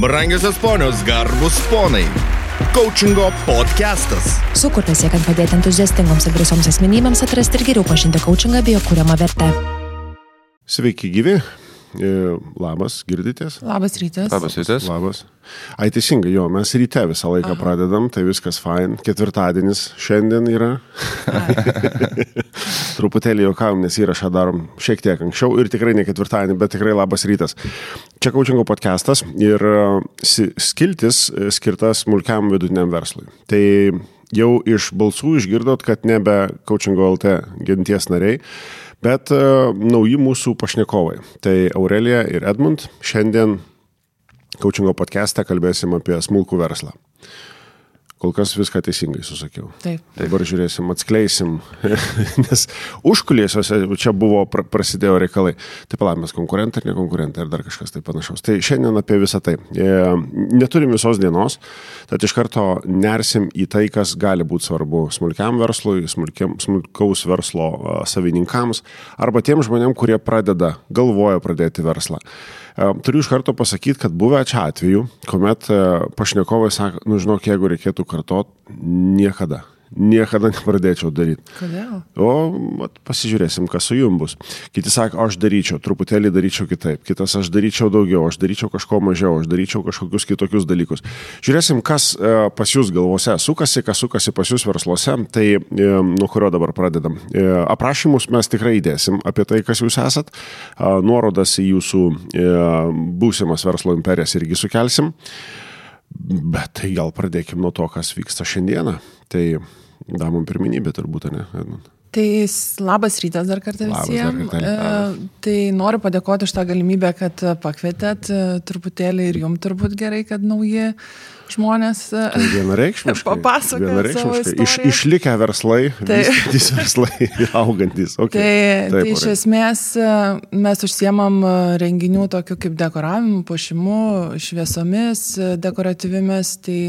Brangiosios ponios, garbus ponai. Coachingo podcastas. Sukurtas siekiant padėti entuziastingoms ir drąsioms asmenybėms atrasti ir geriau pažinti coachingą bei jo kūriamą vertę. Sveiki gyvi. E, Labas, girditės? Labas rytas. Labas rytas. Labas. Ai teisingai, jo, mes ryte visą laiką Aha. pradedam, tai viskas fine. Ketvirtadienis šiandien yra. Truputėlį juokavom, nes įrašą darom šiek tiek anksčiau ir tikrai ne ketvirtadienį, bet tikrai labas rytas. Čia Kaučingo podcastas ir e, skiltis e, skirtas smulkiam vidutiniam verslui. Tai jau iš balsų išgirdot, kad nebe Kaučingo LT genties nariai Bet uh, nauji mūsų pašnekovai. Tai Aurelija ir Edmund. Šiandien Kaučingo podcast'e kalbėsim apie smulkų verslą. Kol kas viską teisingai susakiau. Taip. Dabar žiūrėsim, atskleisim, nes užkulėsiuose čia buvo, pra, prasidėjo reikalai. Tai palamės konkurentai ir nekonkurentai ir dar kažkas tai panašaus. Tai šiandien apie visą tai. E, neturim visos dienos, tad iš karto nersim į tai, kas gali būti svarbu smulkiam verslui, smulkiam, smulkaus verslo savininkams arba tiem žmonėm, kurie pradeda, galvoja pradėti verslą. Turiu iš karto pasakyti, kad buvę čia atveju, kuomet e, pašnekovai sako, nu žinok, jeigu reikėtų kartot, niekada niekada nepradėčiau daryti. Kodėl? O vat, pasižiūrėsim, kas su jum bus. Kiti sako, aš daryčiau, truputėlį daryčiau kitaip, kitas aš daryčiau daugiau, aš daryčiau kažko mažiau, aš daryčiau kažkokius kitokius dalykus. Žiūrėsim, kas e, pas jūs galvose sukasi, kas sukasi pas jūs versluose, tai e, nuo kurio dabar pradedam. E, aprašymus mes tikrai įdėsim apie tai, kas jūs esat, e, nuorodas į jūsų e, būsimas verslo imperijas irgi sukelsim. Bet tai gal pradėkime nuo to, kas vyksta šiandieną. Tai damom pirminybė turbūt, ne? Edmund? Tai labas rytas dar kartą visiems. E, tai noriu padėkoti už tą galimybę, kad pakvietėt e, truputėlį ir jums turbūt gerai, kad nauji žmonės e, tai vienareikšmiškai. Papasakoja. Vienareikšmiškai. Iš, išlikę verslai, tai verslai augantis. Okay. Tai, Taip, tai iš esmės e, mes užsiemam renginių tokių kaip dekoravimu, puošimu, šviesomis dekoratyvimis. Tai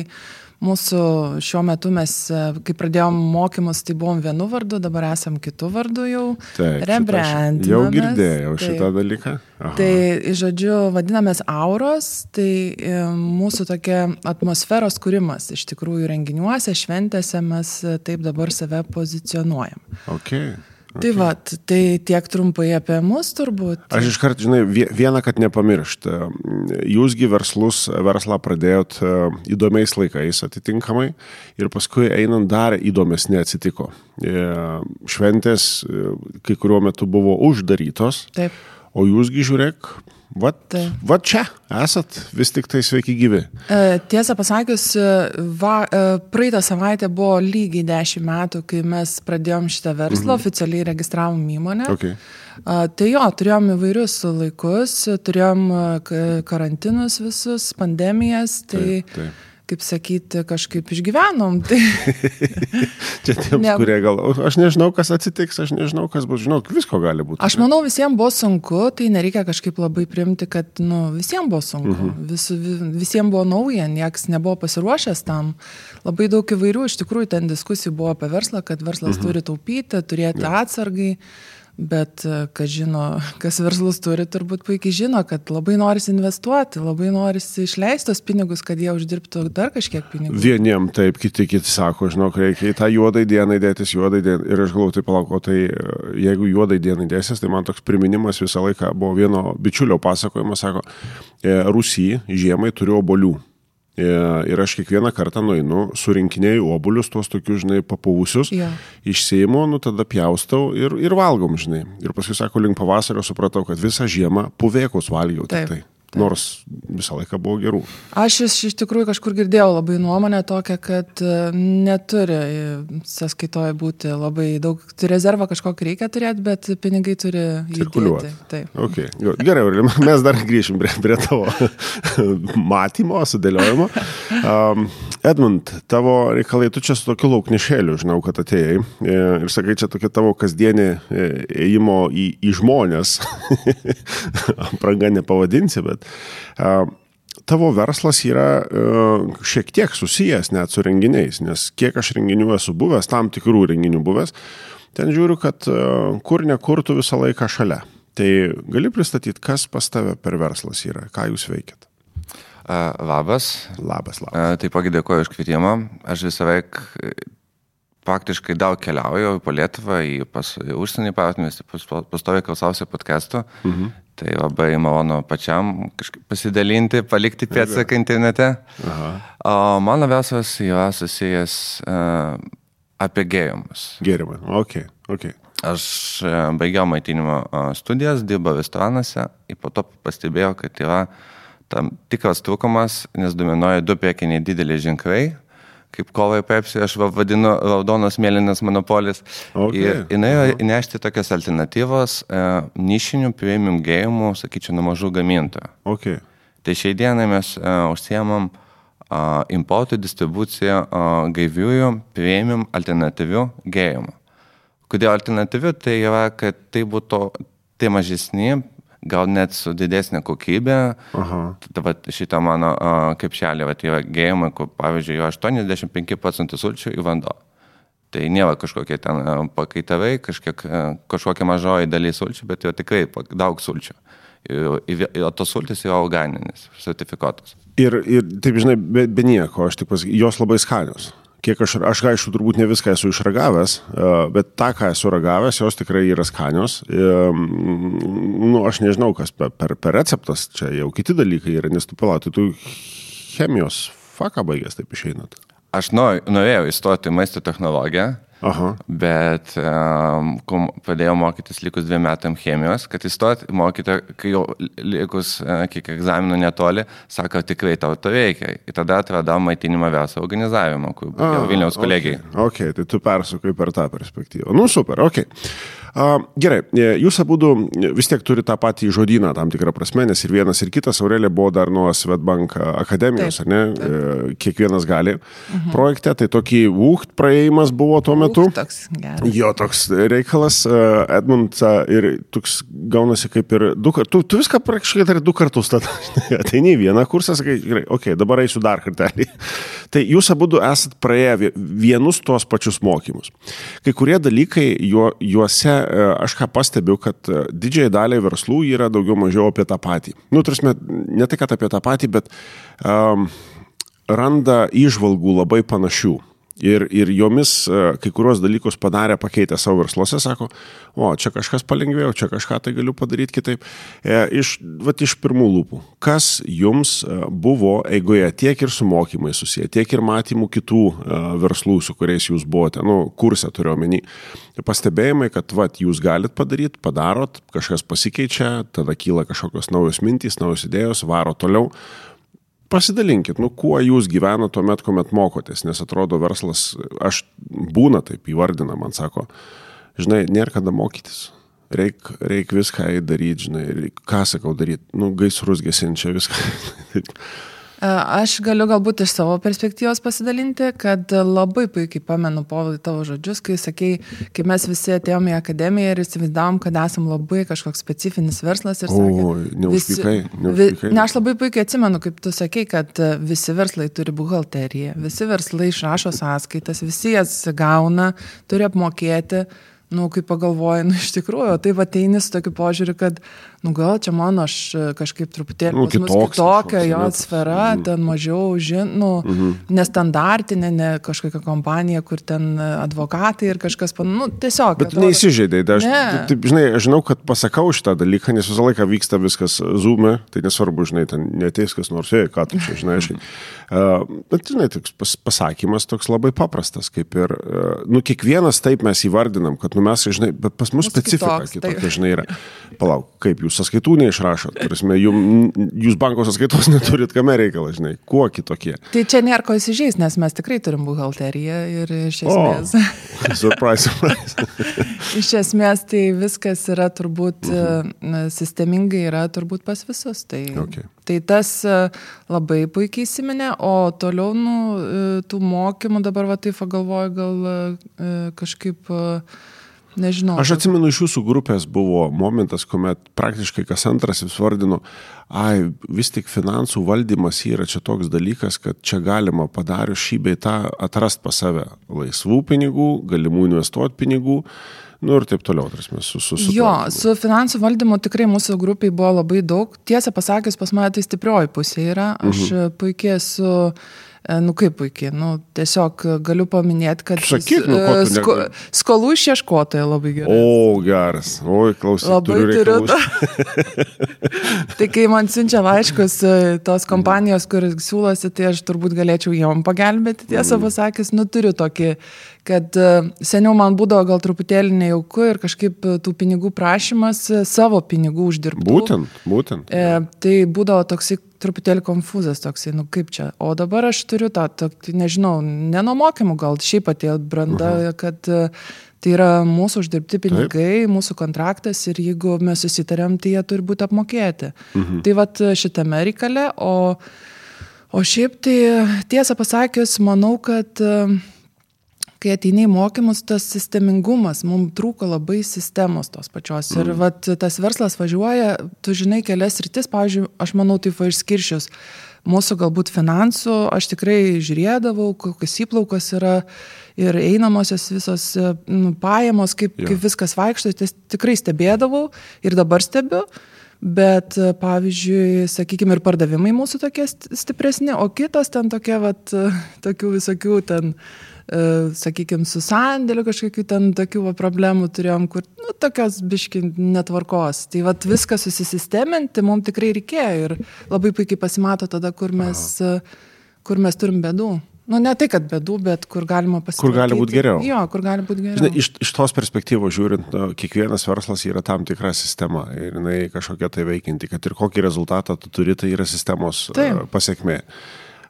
Mūsų šiuo metu mes, e, kai pradėjom mokymus, tai buvom vienu vardu, dabar esam kitų vardų jau. Taip, rebrandinamės. Jau girdėjau tai, šitą dalyką. Aha. Tai, žodžiu, vadinamės auros, tai e, mūsų tokia atmosferos kūrimas. Iš tikrųjų, renginiuose, šventėse mes e, taip dabar save pozicionuojam. Okay. Tai okay. va, tai tiek trumpai apie mus turbūt. Aš iškart, žinai, vieną, kad nepamiršt. Jūsgi verslus, verslą pradėjot e, įdomiais laikais atitinkamai ir paskui einant dar įdomesnė atsitiko. E, šventės e, kai kuriuo metu buvo uždarytos. Taip. O jūsgi žiūrėk, Vat, tai. vat čia esat vis tik tai sveiki gyvi. E, tiesą pasakius, va, e, praeitą savaitę buvo lygiai 10 metų, kai mes pradėjom šitą verslą, mhm. oficialiai registravom įmonę. Okay. Tai jo, turėjom įvairius laikus, turėjom karantinus visus, pandemijas. Tai... Taip, taip kaip sakyti, kažkaip išgyvenom. Tai... Čia tiems, ne... kurie gal, aš nežinau, kas atsitiks, aš nežinau, kas bus, žinau, visko gali būti. Aš manau, visiems buvo sunku, tai nereikia kažkaip labai primti, kad, nu, visiems buvo sunku, uh -huh. Vis, visiems buvo nauja, nieks nebuvo pasiruošęs tam. Labai daug įvairių, iš tikrųjų, ten diskusijų buvo apie verslą, kad verslas uh -huh. turi taupyti, turėti ja. atsargai. Bet e, kas žino, kas verslus turi, turbūt puikiai žino, kad labai norisi investuoti, labai norisi išleisti tos pinigus, kad jie uždirbtų dar kažkiek pinigų. Vieniem taip, kiti kiti sako, žinok, reikia į tą juodai dieną dėtis, juodai dieną. Ir aš galvoju, tai palauko, tai e, jeigu juodai dieną dėsis, tai man toks priminimas visą laiką buvo vieno bičiulio pasakojimas, sako, e, Rusijai žiemai turiu obolių. E, ir aš kiekvieną kartą nueinu, surinkinėjau obulius, tuos tokius, žinai, papuvusius, ja. išseimu, nu tada pjaustau ir, ir valgom, žinai. Ir paskui, sako, link pavasario supratau, kad visą žiemą puvėkus valgiau. Taip. Tai. Taip. Nors visą laiką buvo gerų. Aš iš, iš tikrųjų kažkur girdėjau labai nuomonę tokią, kad e, neturi sąskaitoje būti labai daug, rezervą kažkokį reikia turėti, bet pinigai turi cirkuliuoti. Taip. Okay. Gerai, mes dar grįšim prie, prie tavo matymo, sudėliojimo. Um, Edmund, tavo reikalai, tu čia su tokiu lauknešėliu, žinau, kad atėjai e, ir sakai, čia tokia tavo kasdienė e, ėjimo į, į žmonės. Apranga nepavadinsi, bet bet tavo verslas yra šiek tiek susijęs net su renginiais, nes kiek aš renginių esu buvęs, tam tikrų renginių buvęs, ten žiūriu, kad kur nekur tu visą laiką šalia. Tai gali pristatyti, kas pas tave per verslas yra, ką jūs veikiat? Labas. Labas, labas. Taipogi dėkoju už kvietimą. Aš visą veik faktiškai daug keliauju po Lietuvą, į pas, užsienį partnerius, pas, pastoviai klausausi podcastų. Mhm. Tai labai malonu pačiam pasidalinti, palikti pėdsaką internete. Aha. O man labiausias yra susijęs uh, apie gėrimus. Gėrimai, ok, ok. Aš uh, baigiau maitinimo uh, studijas, dirbau restoranuose ir po to pastebėjau, kad yra tam tikras trūkumas, nes dominuoja du priekiniai dideliai ženklai kaip kovai Pepsi, aš vadinu raudonas mėlynas monopolis. Okay. Ir jinai uh -huh. įnešti tokias alternatyvas e, nišinių premium gėjimų, sakyčiau, nuo mažų gamintojų. Okay. Tai šiai dienai mes e, užsiemam e, importų distribuciją e, gaiviųjų premium alternatyvių gėjimų. Kodėl alternatyvių? Tai yra, kad tai būtų tai mažesni gal net su didesnė kokybė. Vat šitą mano kepšelį, vat yra gėjimai, kur pavyzdžiui, jo 85 procentų sulčių į vanduo. Tai nėra kažkokie ten pakaitavai, kažkiek, kažkokia mažoji dalis sulčių, bet jo tikrai daug sulčių. O tos sultis yra organinis, sertifikuotas. Ir, ir taip, žinai, be, be nieko, aš tik pasakysiu, jos labai skanios kiek aš, aš aišku, turbūt ne viską esu išragavęs, e, bet tą, ką esu ragavęs, jos tikrai yra skanios. Nu, aš nežinau, kas per, per, per receptas, čia jau kiti dalykai yra, nes tu palauti, tu chemijos faką baigęs taip išeinat. Aš norėjau įstoti į maisto technologiją, Aha. Bet um, pradėjau mokytis likus dviem metam chemijos, kad įstot, mokytoja, kai jau likus uh, kiek egzaminų netoli, sako, tikrai tau to reikia. Ir tada atradau maitinimą verslo organizavimo, kur jau Vilniaus okay. kolegijai. Ok, tai tu persukai per tą perspektyvą. Nu, super, ok. Gerai, e, jūs abu vis tiek turite tą patį žodyną tam tikrą prasme, nes ir vienas ir kitas Aurelė buvo dar nuo Svetbank akademijos, taip, ne? Taip. E, kiekvienas gali mhm. projekte, tai tokį ūkt praėjimas buvo tuo metu. Ucht, toks geras. Jo, toks reikalas, e, Edmund, ir toks gaunasi kaip ir du kartus, tu, tu viską praktiškai dar du kartus, tada ateini į vieną kursą, sakai, gerai, okei, okay, dabar eisiu dar kartelį. Tai jūs abu esat praėję vienus tuos pačius mokymus. Kai kurie dalykai juose E, aš ką pastebiu, kad e, didžiai daliai verslų yra daugiau mažiau apie tą patį. Nu, tarsi, ne tai, kad apie tą patį, bet um, randa išvalgų labai panašių. Ir, ir jomis e, kai kurios dalykus padarė, pakeitė savo versluose, sako, o čia kažkas palengvėjo, čia kažką tai galiu padaryti kitaip. E, iš, vat, iš pirmų lūpų, kas jums e, buvo eigoje tiek ir su mokymai susiję, tiek ir matymų kitų e, verslų, su kuriais jūs buvote, nu, kursė turiu omeny, pastebėjimai, kad vat, jūs galit padaryti, padarot, kažkas pasikeičia, tada kyla kažkokios naujos mintys, naujos idėjos, varo toliau pasidalinkit, nu, kuo jūs gyvenate tuo metu, kuomet mokotės, nes atrodo verslas, aš būna taip įvardina, man sako, žinai, nėra kada mokytis. Reik, reik viską daryti, žinai, reik, ką sakau daryti, nu, gaisrus gesinčia viską. Aš galiu galbūt iš savo perspektyvos pasidalinti, kad labai puikiai pamenu povilai tavo žodžius, kai sakei, kai mes visi atėjome į akademiją ir įsivaizdavom, kad esam labai kažkoks specifinis verslas ir sakė, o, neužpikai, neužpikai. Ne, aš labai puikiai atsimenu, kaip tu sakei, kad visi verslai turi buhalteriją, visi verslai išrašo sąskaitas, visi jas gauna, turi apmokėti. Nu, kai pagalvoju, nu, iš tikrųjų, tai ateini su tokiu požiūriu, kad, nu gal čia mano aš e, kažkaip truputėlį nu, kitokia jo sfera, mm. ten mažiau, žin, nu, mm -hmm. nestandartinė, ne kažkokia kompanija, kur ten advokatai ir kažkas, pan, nu, tiesiog. Bet atrodo, neįsižeidai, tai aš, ne. taip, žinai, aš žinau, kad pasakau šitą dalyką, nes visą laiką vyksta viskas zoom'e, tai nesvarbu, žinai, ten neteis kas nors, jei, ką tu čia, žinai, aš. Uh, bet, žinai, toks pas, pasakymas toks labai paprastas, kaip ir, uh, nu, kiekvienas taip mes įvardinam, kad, nu, mes, žinai, bet pas mus specifika kitoks, kitokia, tai. žinai, yra. Palauk, kaip jūs jūs sąskaitų neišrašot. Prasme, jum, jūs banko sąskaitos neturit, kame reikalas, žinai, kuo kitokie. Tai čia nėra ko įsižeis, nes mes tikrai turim buhalteriją ir iš esmės. O, surprise, surprise. iš esmės tai viskas yra turbūt uh mhm. -huh. sistemingai, yra turbūt pas visus. Tai, okay. tai tas labai puikiai įsiminė, o toliau, nu, e, tų mokymų dabar, va, tai pagalvoju, gal e, kažkaip Nežinau. Aš atsimenu, iš jūsų grupės buvo momentas, kuomet praktiškai kas antras vis vardino, ai, vis tik finansų valdymas yra čia toks dalykas, kad čia galima padarius šį bei tą atrast pas save laisvų pinigų, galimų investuoti pinigų. Nu ir taip toliau, tarsi, su, su, su Jo, su finansų valdymu tikrai mūsų grupiai buvo labai daug. Tiesą pasakius, pas mane tai stiprioji pusė yra. Aš Mhm. puikiai esu, e, nu kaip puikiai, nu tiesiog galiu paminėti, kad Sakyk, nu, e, sko, skolų išieškotoja labai gerai. O, geras. Oi, klausyk, Labai turiu turiu. Tai kai man siunčia laiškus e, tos kompanijos, kur siūlosi, tai aš turbūt galėčiau jom pagelbėti, tiesą Mm. pasakęs, nu turiu tokį, kad e, seniau man būdavo gal truputėlį nejauku ir kažkaip e, tų pinigų prašymas e, savo pinigų uždirbti. Būtent, būtent. E, tai būdavo toksai truputėlį konfuzas toksai, nu kaip čia. O dabar aš turiu tą, tokį, nežinau, nenomokymų gal šiaip atėjo branda, uh -huh. kad tai yra mūsų uždirbti pinigai, Taip. mūsų kontraktas ir jeigu mes susitarėm, tai jie turi būti apmokėti. Uh -huh. Tai vad šitame reikale, o, o šiaip tai tiesą pasakius, manau, kad e, kai ateini į mokymus, tas sistemingumas, mums trūko labai sistemos tos pačios. Ir mm. vat, tas verslas važiuoja, tu žinai kelias rytis, pavyzdžiui, aš manau, taip va išskiršius. Mūsų galbūt finansų, aš tikrai žiūrėdavau, kokios įplaukos yra ir einamosios visos nu, pajamos, kaip, Jo. kaip viskas vaikšto, tai tikrai stebėdavau ir dabar stebiu. Bet, pavyzdžiui, sakykime, ir pardavimai mūsų tokie st- stipresni, o kitos ten tokie, vat, tokių visokių ten, e, sakykime, su sandėliu kažkokių ten tokių va, problemų turėjom, kur, nu, tokios biški netvarkos. Tai vat viską susisisteminti mums tikrai reikėjo ir labai puikiai pasimato tada, kur mes, e, kur mes turim bėdų. Nu, ne tai, kad bėdų, bet kur galima pasirinkti. Kur gali būt geriau. Jo, kur gali būti geriau. Žinai, iš, iš tos perspektyvos žiūrint, nu, kiekvienas verslas yra tam tikra sistema ir jinai kažkokia tai veikianti, kad ir kokį rezultatą tu turi, tai yra sistemos Taip. uh, pasiekmė.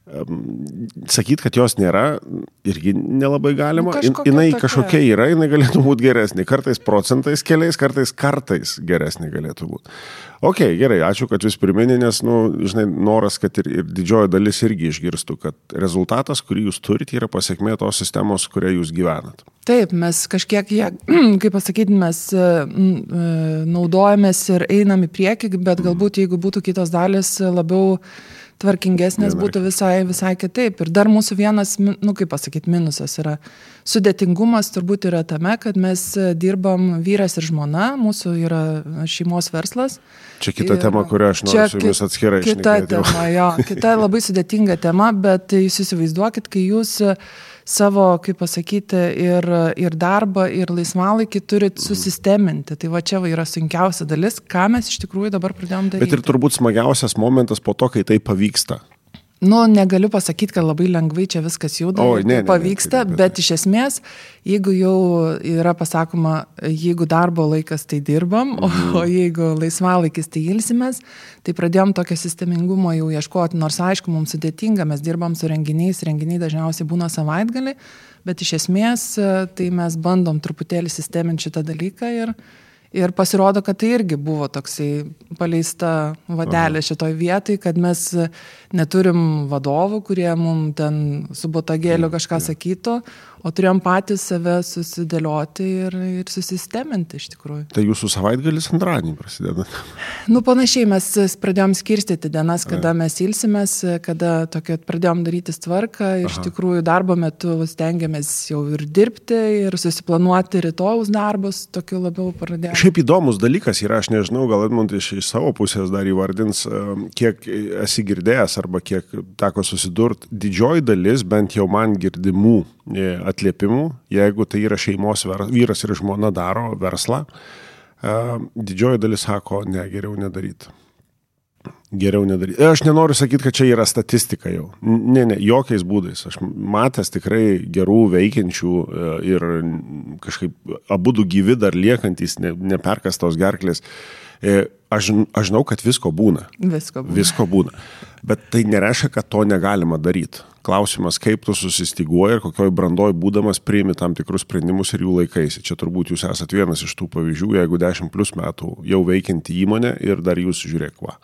Sakyt, kad jos nėra, irgi nelabai galima. Kažkokia jinai tokia. kažkokia yra, jinai galėtų būti geresnė. Kartais procentais keliais, kartais kartais geresnė galėtų būti. Ok, gerai, ačiū, kad jūs priminė, nes, nu, žinai, noras, kad ir, ir didžioji dalis irgi išgirstų, kad rezultatas, kurį jūs turite, yra pasiekmė tos sistemos, kurioje jūs gyvenat. Taip, mes kažkiek, ją, kaip pasakyti, mes e, e, naudojamės ir einam į priekį, bet galbūt jeigu būtų kitos dalis labiau tvarkingesnės, būtų visai, visai kitaip. Ir dar mūsų vienas, nu kaip pasakyti, minusas yra sudėtingumas turbūt yra tame, kad mes e, dirbam vyras ir žmona, mūsų yra šeimos verslas. Čia kita Ir tema, kurią aš noriu su jumis ki- atskirai Kita šnekėti jau. tema, jo, kita labai sudėtinga tema, bet jūs įsivaizduokit, kai jūs e, savo, kaip pasakyti, ir, ir darbą, ir laisvalaikį turit Mhm. susisteminti. Tai va čia va yra sunkiausia dalis, ką mes iš tikrųjų dabar pradėjom daryti. Bet ir turbūt smagiausias momentas po to, kai tai pavyksta. Nu, negaliu pasakyti, kad labai lengvai čia viskas juda, Oi, ir ne, tai ne, ne, pavyksta, tai- bet- iš esmės, jeigu jau yra pasakoma, jeigu darbo laikas, tai dirbam, o, Mhm. o jeigu laisvalaikis, tai ilsimės, tai pradėjom tokio sistemingumo jau ieškoti, nors aišku, mums sudėtinga, mes dirbam su renginiais, renginiai dažniausiai būna savaitgali, bet iš esmės tai mes bandom truputėlį sisteminti šitą dalyką ir, ir pasirodo, kad tai irgi buvo toksai paleista vatelė šitoj vietoj, kad mes neturim vadovų, kurie mums ten su botagėliu kažką sakytų, o turėjom patys save susidėlioti ir, ir susisteminti iš tikrųjų. Tai jūsų savaitgalis antradienį prasideda. Nu, panašiai mes pradėjom skirstyti dienas, kada mes ilsimės, kada tokio pradėjom daryti tvarką. Iš tikrųjų, darbo metu stengiamės jau ir dirbti, ir susiplanuoti rytojus darbus, tokiu labiau pradėjome. Šiaip įdomus dalykas yra, aš nežinau, gal Edmund iš, iš savo pusės dar įvardins, kiek esi girdėjęs arba kiek teko susidurti. Didžioji dalis, bent jau man girdimų e, atliepimų, jeigu tai yra šeimos vyras ir žmona daro verslą, em, didžioji dalis sako, ne, geriau nedaryti. Geriau nedaryti. Aš nenoriu sakyti, kad čia yra statistika jau. Ne, ne, jokiais būdais. Aš matęs tikrai gerų veikiančių e, ir kažkaip abu du gyvi dar liekantis, ne, neperkastos gerklės. E, Aš, aš žinau, kad visko būna. Visko. Buvo. Visko būna. Bet tai nereiškia, kad to negalima daryti. Klausimas, kaip tu susistiguoji ir kokioj brandoj būdamas priimi tam tikrus sprendimus ir jų laikaisi. Čia turbūt jūs esate vienas iš tų pavyzdžių, jeigu 10 plus metų jau veikianti įmonė ir dar jūs žiūrėk, va.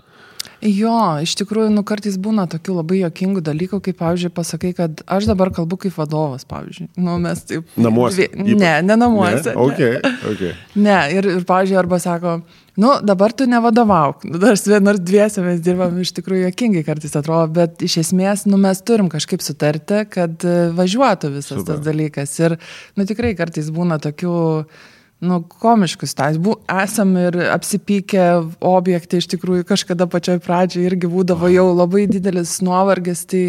Jo, iš tikrųjų, nu kartais būna tokių labai jokingų dalykų, kaip, pavyzdžiui, pasakai, kad aš dabar kalbu kaip vadovas, pavyzdžiui. Nu, mes taip. Namuose? Dvi... Ne, ne namuose. Ne? Okay, okay. Ne, ir, ir pavyzdžiui, arba sako, nu, dabar tu nevadovauk. Dar ar dviese mes dirbam, iš tikrųjų jokingai kartais atrodo, bet iš esmės, nu, mes turim kažkaip sutarti, kad e, važiuotų visas Super. tas dalykas. Ir, nu, tikrai kartais būna tokių nu, komiškus tas. Bu, esam ir apsipykę objektai, iš tikrųjų kažkada pačioj pradžioje irgi būdavo jau labai didelis nuovargis, tai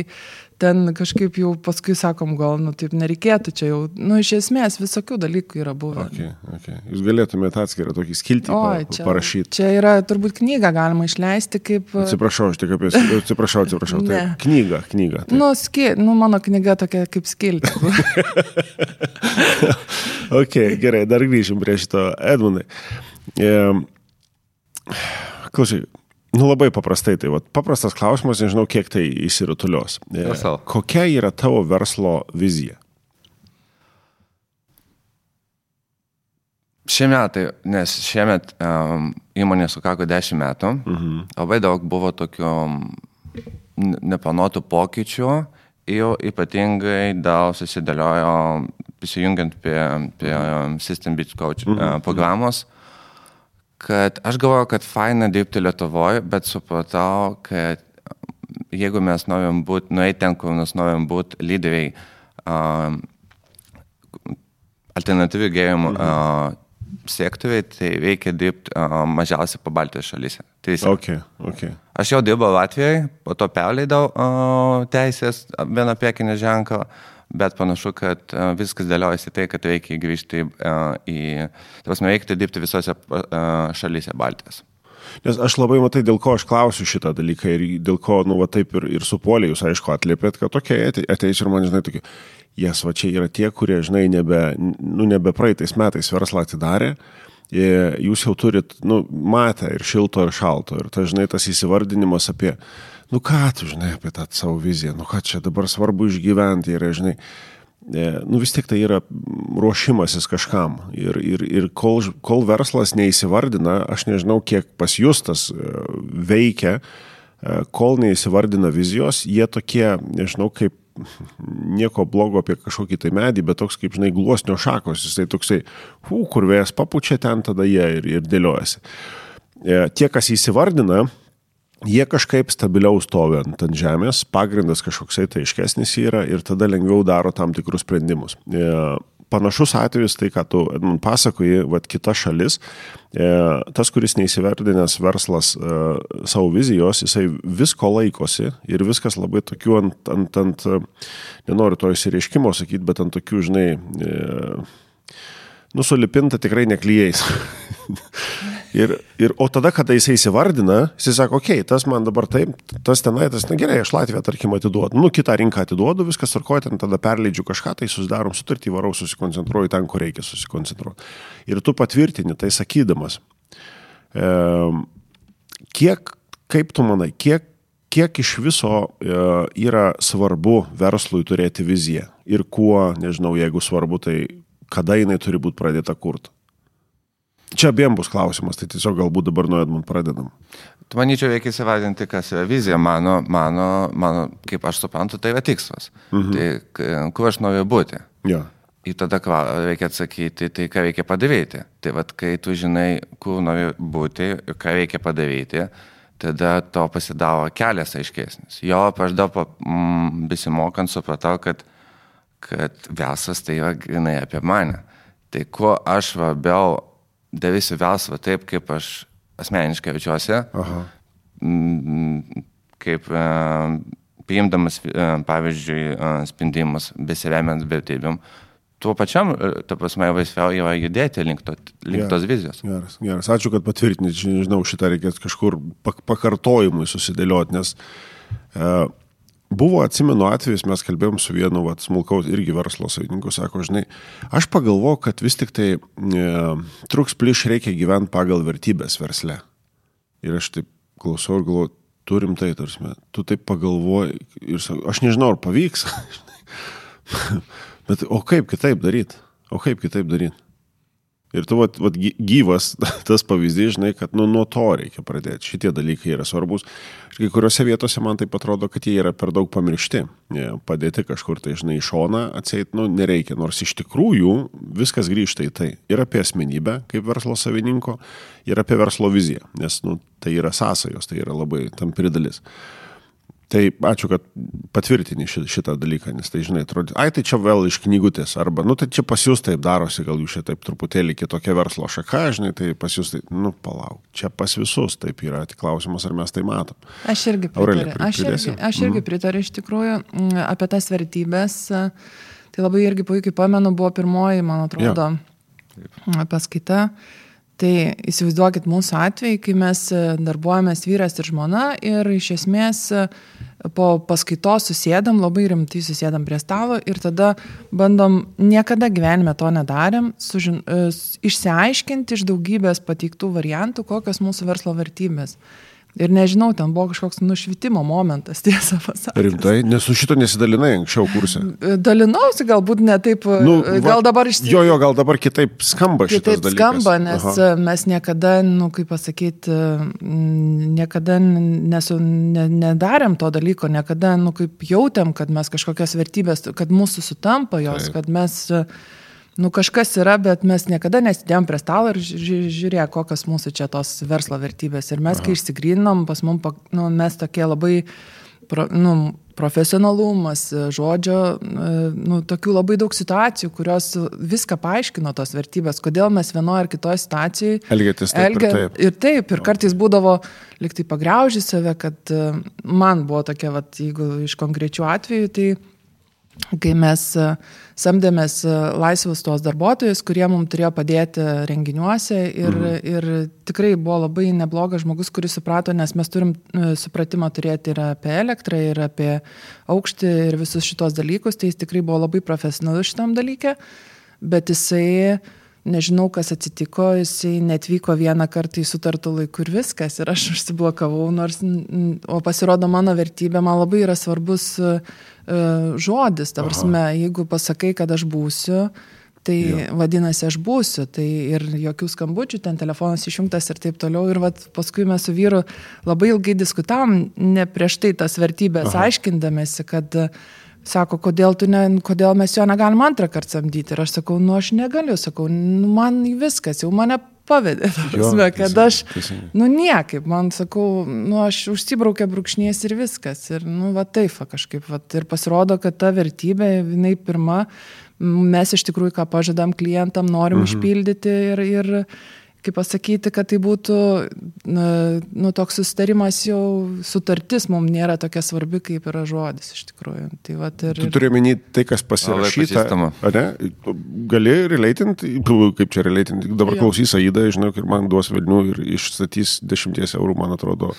ten kažkaip jau paskui sakom, gal, nu taip nereikėtų, čia jau, nu iš esmės visokių dalykų yra buvę. Okay, okay. Jūs galėtumėte atskirą tokį skiltį O, pa, čia, parašyti. čia yra turbūt knygą galima išleisti kaip... Atsiprašau, aš tik apie... Atsiprašau, atsiprašau. Tai knyga, knyga. Tai. Nu, ski, nu, mano knyga tokia kaip skilti. Ok, gerai, dar grįžim prie šito Edmundai. E, klausyk, nu labai paprastai, tai vat, paprastas klausimas, nežinau, kiek tai įsirutulios. E, kokia yra tavo verslo vizija? Šie metai, nes šiemet um, įmonė sukako 10 metų, mhm. labai daug buvo tokių n- nepanotų pokyčių ir ypatingai daug susidėliojo prisijungiant prie, prie System Beats Coach mhm. uh, programos, kad aš galvoju, kad faina dirbti Lietuvoje, bet supratau, kad jeigu mes norim būti, nueiti ten, kur mes norim būti lyderiai, um, alternatyvių gėrimų mhm. uh, sektoriai, tai reikia dirbti uh, mažiausiai po Baltijos šalyse. Tai visi. Ok, ok. Aš jau dirbau Latvijoje, po to perleidau uh, teisės vieną prekinį ženklą, bet panašu, kad uh, viskas dėliojasi tai, kad reikia grįžti uh, į... Tai prasme, reikia dirbti visose uh, šalyse Baltijos. Nes aš labai matai, dėl ko aš klausiu šitą dalyką ir dėl ko, nu, va taip ir, ir supuolė jūs, aišku, atliepėt, kad okay, ateis ir man, žinai, tokie, jas, va čia yra tie, kurie, žinai, nebe, nu, nebe praeitais metais verslą atidarė, e, jūs jau turit, nu, matę ir šilto, ir šalto, ir tas, žinai, tas įsivardinimas apie, nu, ką tu, žinai, apie tą savo viziją, nu, ką čia dabar svarbu išgyventi, yra, žinai, e, nu vis tiek tai yra ruošimasis kažkam. Ir, ir, ir kol, kol verslas neįsivardina, aš nežinau, kiek pas jūs tas e, veikia, e, kol neįsivardina vizijos, jie tokie, nežinau, kaip nieko blogo apie kažkokį tai medį, bet toks kaip, žinai, gluosnio šakos, jisai toksai, hu, kur vėjas papučia ten, tada jie ir, ir dėliojasi. Tie, kas įsivardina, jie kažkaip stabiliau stovi ant, ant žemės, pagrindas kažkoksai tai aiškesnis yra ir tada lengviau daro tam tikrus sprendimus. E, Panašus atvejis, tai ką tu man pasakoji, vad kita šalis, e, tas, kuris neįsiverdinęs verslas e, savo vizijos, jisai visko laikosi ir viskas labai tokių ant, ant, ant nenoriu to įsireiškimo sakyti, bet ant tokių, žinai, e, nusulipinta tikrai neklyjais. ir, ir, o tada, kada jisai įsivardina, jisai sako, okei, okay, tas man dabar taip, tas tenai, tas, na gerai, aš Latviją, tarkim, atiduodu, nu, kitą rinką atiduodu, viskas tvarkoja, ten tada perleidžiu kažką, tai susidarom sutartį, varau, susikoncentruoju ten, kur reikia susikoncentruoti. Ir tu patvirtini tai sakydamas, e, kiek, kaip tu manai, kiek, kiek iš viso e, yra svarbu verslui turėti viziją ir kuo, nežinau, jeigu svarbu, tai kada jinai turi būti pradėta kurti. Čia abiem bus klausimas, tai tiesiog galbūt dabar nuo Edmund pradedam. Tu manyčiau, reikia įsivardinti, kas yra vizija. Mano, mano, mano, kaip aš suprantu, tai yra tikslas. Mhm. Tai kur aš noriu būti. Jo. Ir tada reikia atsakyti, tai ką reikia padaryti. Tai vad, kai tu žinai, kur nori būti ir ką reikia padaryti, tada to pasidaro kelias aiškesnis. Jo, aš dabar mm, besimokant supratau, kad, kad verslas tai yra grinai apie mane. Tai kuo aš labiau darysiu verslą taip, kaip aš asmeniškai jaučiuosi, Aha. mm, kaip e, priimdamas, e, pavyzdžiui, e, sprendimus besiremiant vertybėm, tuo pačiam, e, ta prasme, laisviau yra judėti link, to, link Jo. tos vizijos. Geras, geras. Ačiū, kad patvirtinit. Čia, Nežinau, šitą reikės kažkur pak pakartojimui susidėlioti, nes e, buvo, atsimenu atvejus, mes kalbėjom su vienu vat, smulkaus irgi verslo savininku, sako, žinai, aš pagalvoju, kad vis tik tai e, truks pliš reikia gyventi pagal vertybės versle. Ir aš taip klausau ir galvoju, turim tai, tarsi, tu taip pagalvoji ir sakau, aš nežinau, ar pavyks. Bet o kaip kitaip daryti? O kaip kitaip daryti? Ir tu vat, vat, gy- gyvas tas pavyzdys, žinai, kad nu, nuo to reikia pradėti. Šitie dalykai yra svarbus. Ir kai kuriuose vietose man tai atrodo, kad jie yra per daug pamiršti. Padėti kažkur tai, žinai, į šoną atseit, nu, nereikia. Nors iš tikrųjų viskas grįžta į tai. Ir apie asmenybę kaip verslo savininko, ir apie verslo viziją. Nes, nu, tai yra sąsajos, tai yra labai tampri dalis. Tai ačiū, kad patvirtini šitą, dalyką, nes tai, žinai, atrodo, ai, tai čia vėl iš knygutės, arba, nu, tai čia pas jūs taip darosi, gal jūs čia taip truputėlį kitokia verslo šaka, žinai, tai pas jūs tai, nu, palauk, čia pas visus taip yra, tik klausimas, ar mes tai matom. Aš irgi pritariu. Aš irgi, aš irgi pritariu iš tikrųjų mm, apie tas vertybės. Tai labai irgi puikiai pamenu, buvo pirmoji, man atrodo, paskaita. Tai įsivaizduokit mūsų atvejį, kai mes e, darbuojamės vyras ir žmona ir iš esmės e, po paskaitos susėdam, labai rimtai susėdam prie stalo ir tada bandom, niekada gyvenime to nedarėm, sužin, e, išsiaiškinti iš daugybės pateiktų variantų, kokios mūsų verslo vertybės. Ir nežinau, ten buvo kažkoks nušvitimo momentas, tiesą pasakius. Rimtai, nes su šito nesidalinai anksčiau kursė. Dalinausi galbūt ne taip, nu, gal dabar iš Jo, jo, gal dabar kitaip skamba šitas Kitaip dalykas. skamba, nes Aha. Mes niekada, nu, kaip pasakyti, niekada nesu, ne, nedarėm to dalyko, niekada, nu, kaip jautėm, kad mes kažkokias vertybės, kad mūsų sutampa jos, Taip. Kad mes, nu, kažkas yra, bet mes niekada nesidėjom prie stalo ir ži- ži- žiūrėk, kokios mūsų čia tos verslo vertybės. Ir mes, Aha. kai išsigrynom, pas mus, nu, mes tokie labai, pro, nu, profesionalumas, žodžio, e, nu, tokių labai daug situacijų, kurios viską paaiškino tos vertybės, kodėl mes vienoje ar kitoje situacijoje Elgiatės taip ir taip. Ir taip, ir kartais būdavo liktai pagriauži save, kad e, man buvo tokia, vat, jeigu iš konkrečių atvejų, tai kai mes e, samdėmės e, laisvus tuos darbuotojus, kurie mums turėjo padėti renginiuose ir, mhm. ir tikrai buvo labai neblogas žmogus, kuris suprato, nes mes turim e, supratimą turėti ir apie elektrą, ir apie aukštį, ir visus šitos dalykus, tai jis tikrai buvo labai profesionalus šitam dalykė, bet jisai nežinau, kas atsitiko, jisai netvyko vieną kartą į sutartų laikų ir viskas. Ir aš užsiblokavau, nors, o pasirodo mano vertybė, man labai yra svarbus uh, žodis. Ta prasme, jeigu pasakai, kad aš būsiu, tai jo. vadinasi, aš būsiu. Tai ir jokių skambučių, ten telefonas išjungtas ir taip toliau. Ir vat, paskui mes su vyru labai ilgai diskutavom, ne prieš tai tas vertybės Aha. aiškindamėsi, kad uh, Sako, kodėl, ne, kodėl mes jo negalim antrą kartą samdyti. Ir aš sakau, nu aš negaliu, sakau, nu, man viskas, jau mane pavedė. Prasme, kad aš, nu niekaip, man sakau, nu aš užsibraukia brūkšnės ir viskas. Ir, nu, va taip, va, kažkaip, va, ir pasirodo, kad ta vertybė, jinai pirma, mes iš tikrųjų, ką pažadam klientam, norim mhm. išpildyti ir, ir kaip pasakyti, kad tai būtų, nu, toks susitarimas jau, sutartis mums nėra tokia svarbi, kaip yra žodis iš tikrųjų. Tai vat, ir, Tu turi minėti tai, kas pasirašyta. Ne? Gali relatinti, kaip čia relatinti, dabar jo. klausys Aida, žinau, ir man duos vilnių ir išstatys 10 eurų, man atrodo.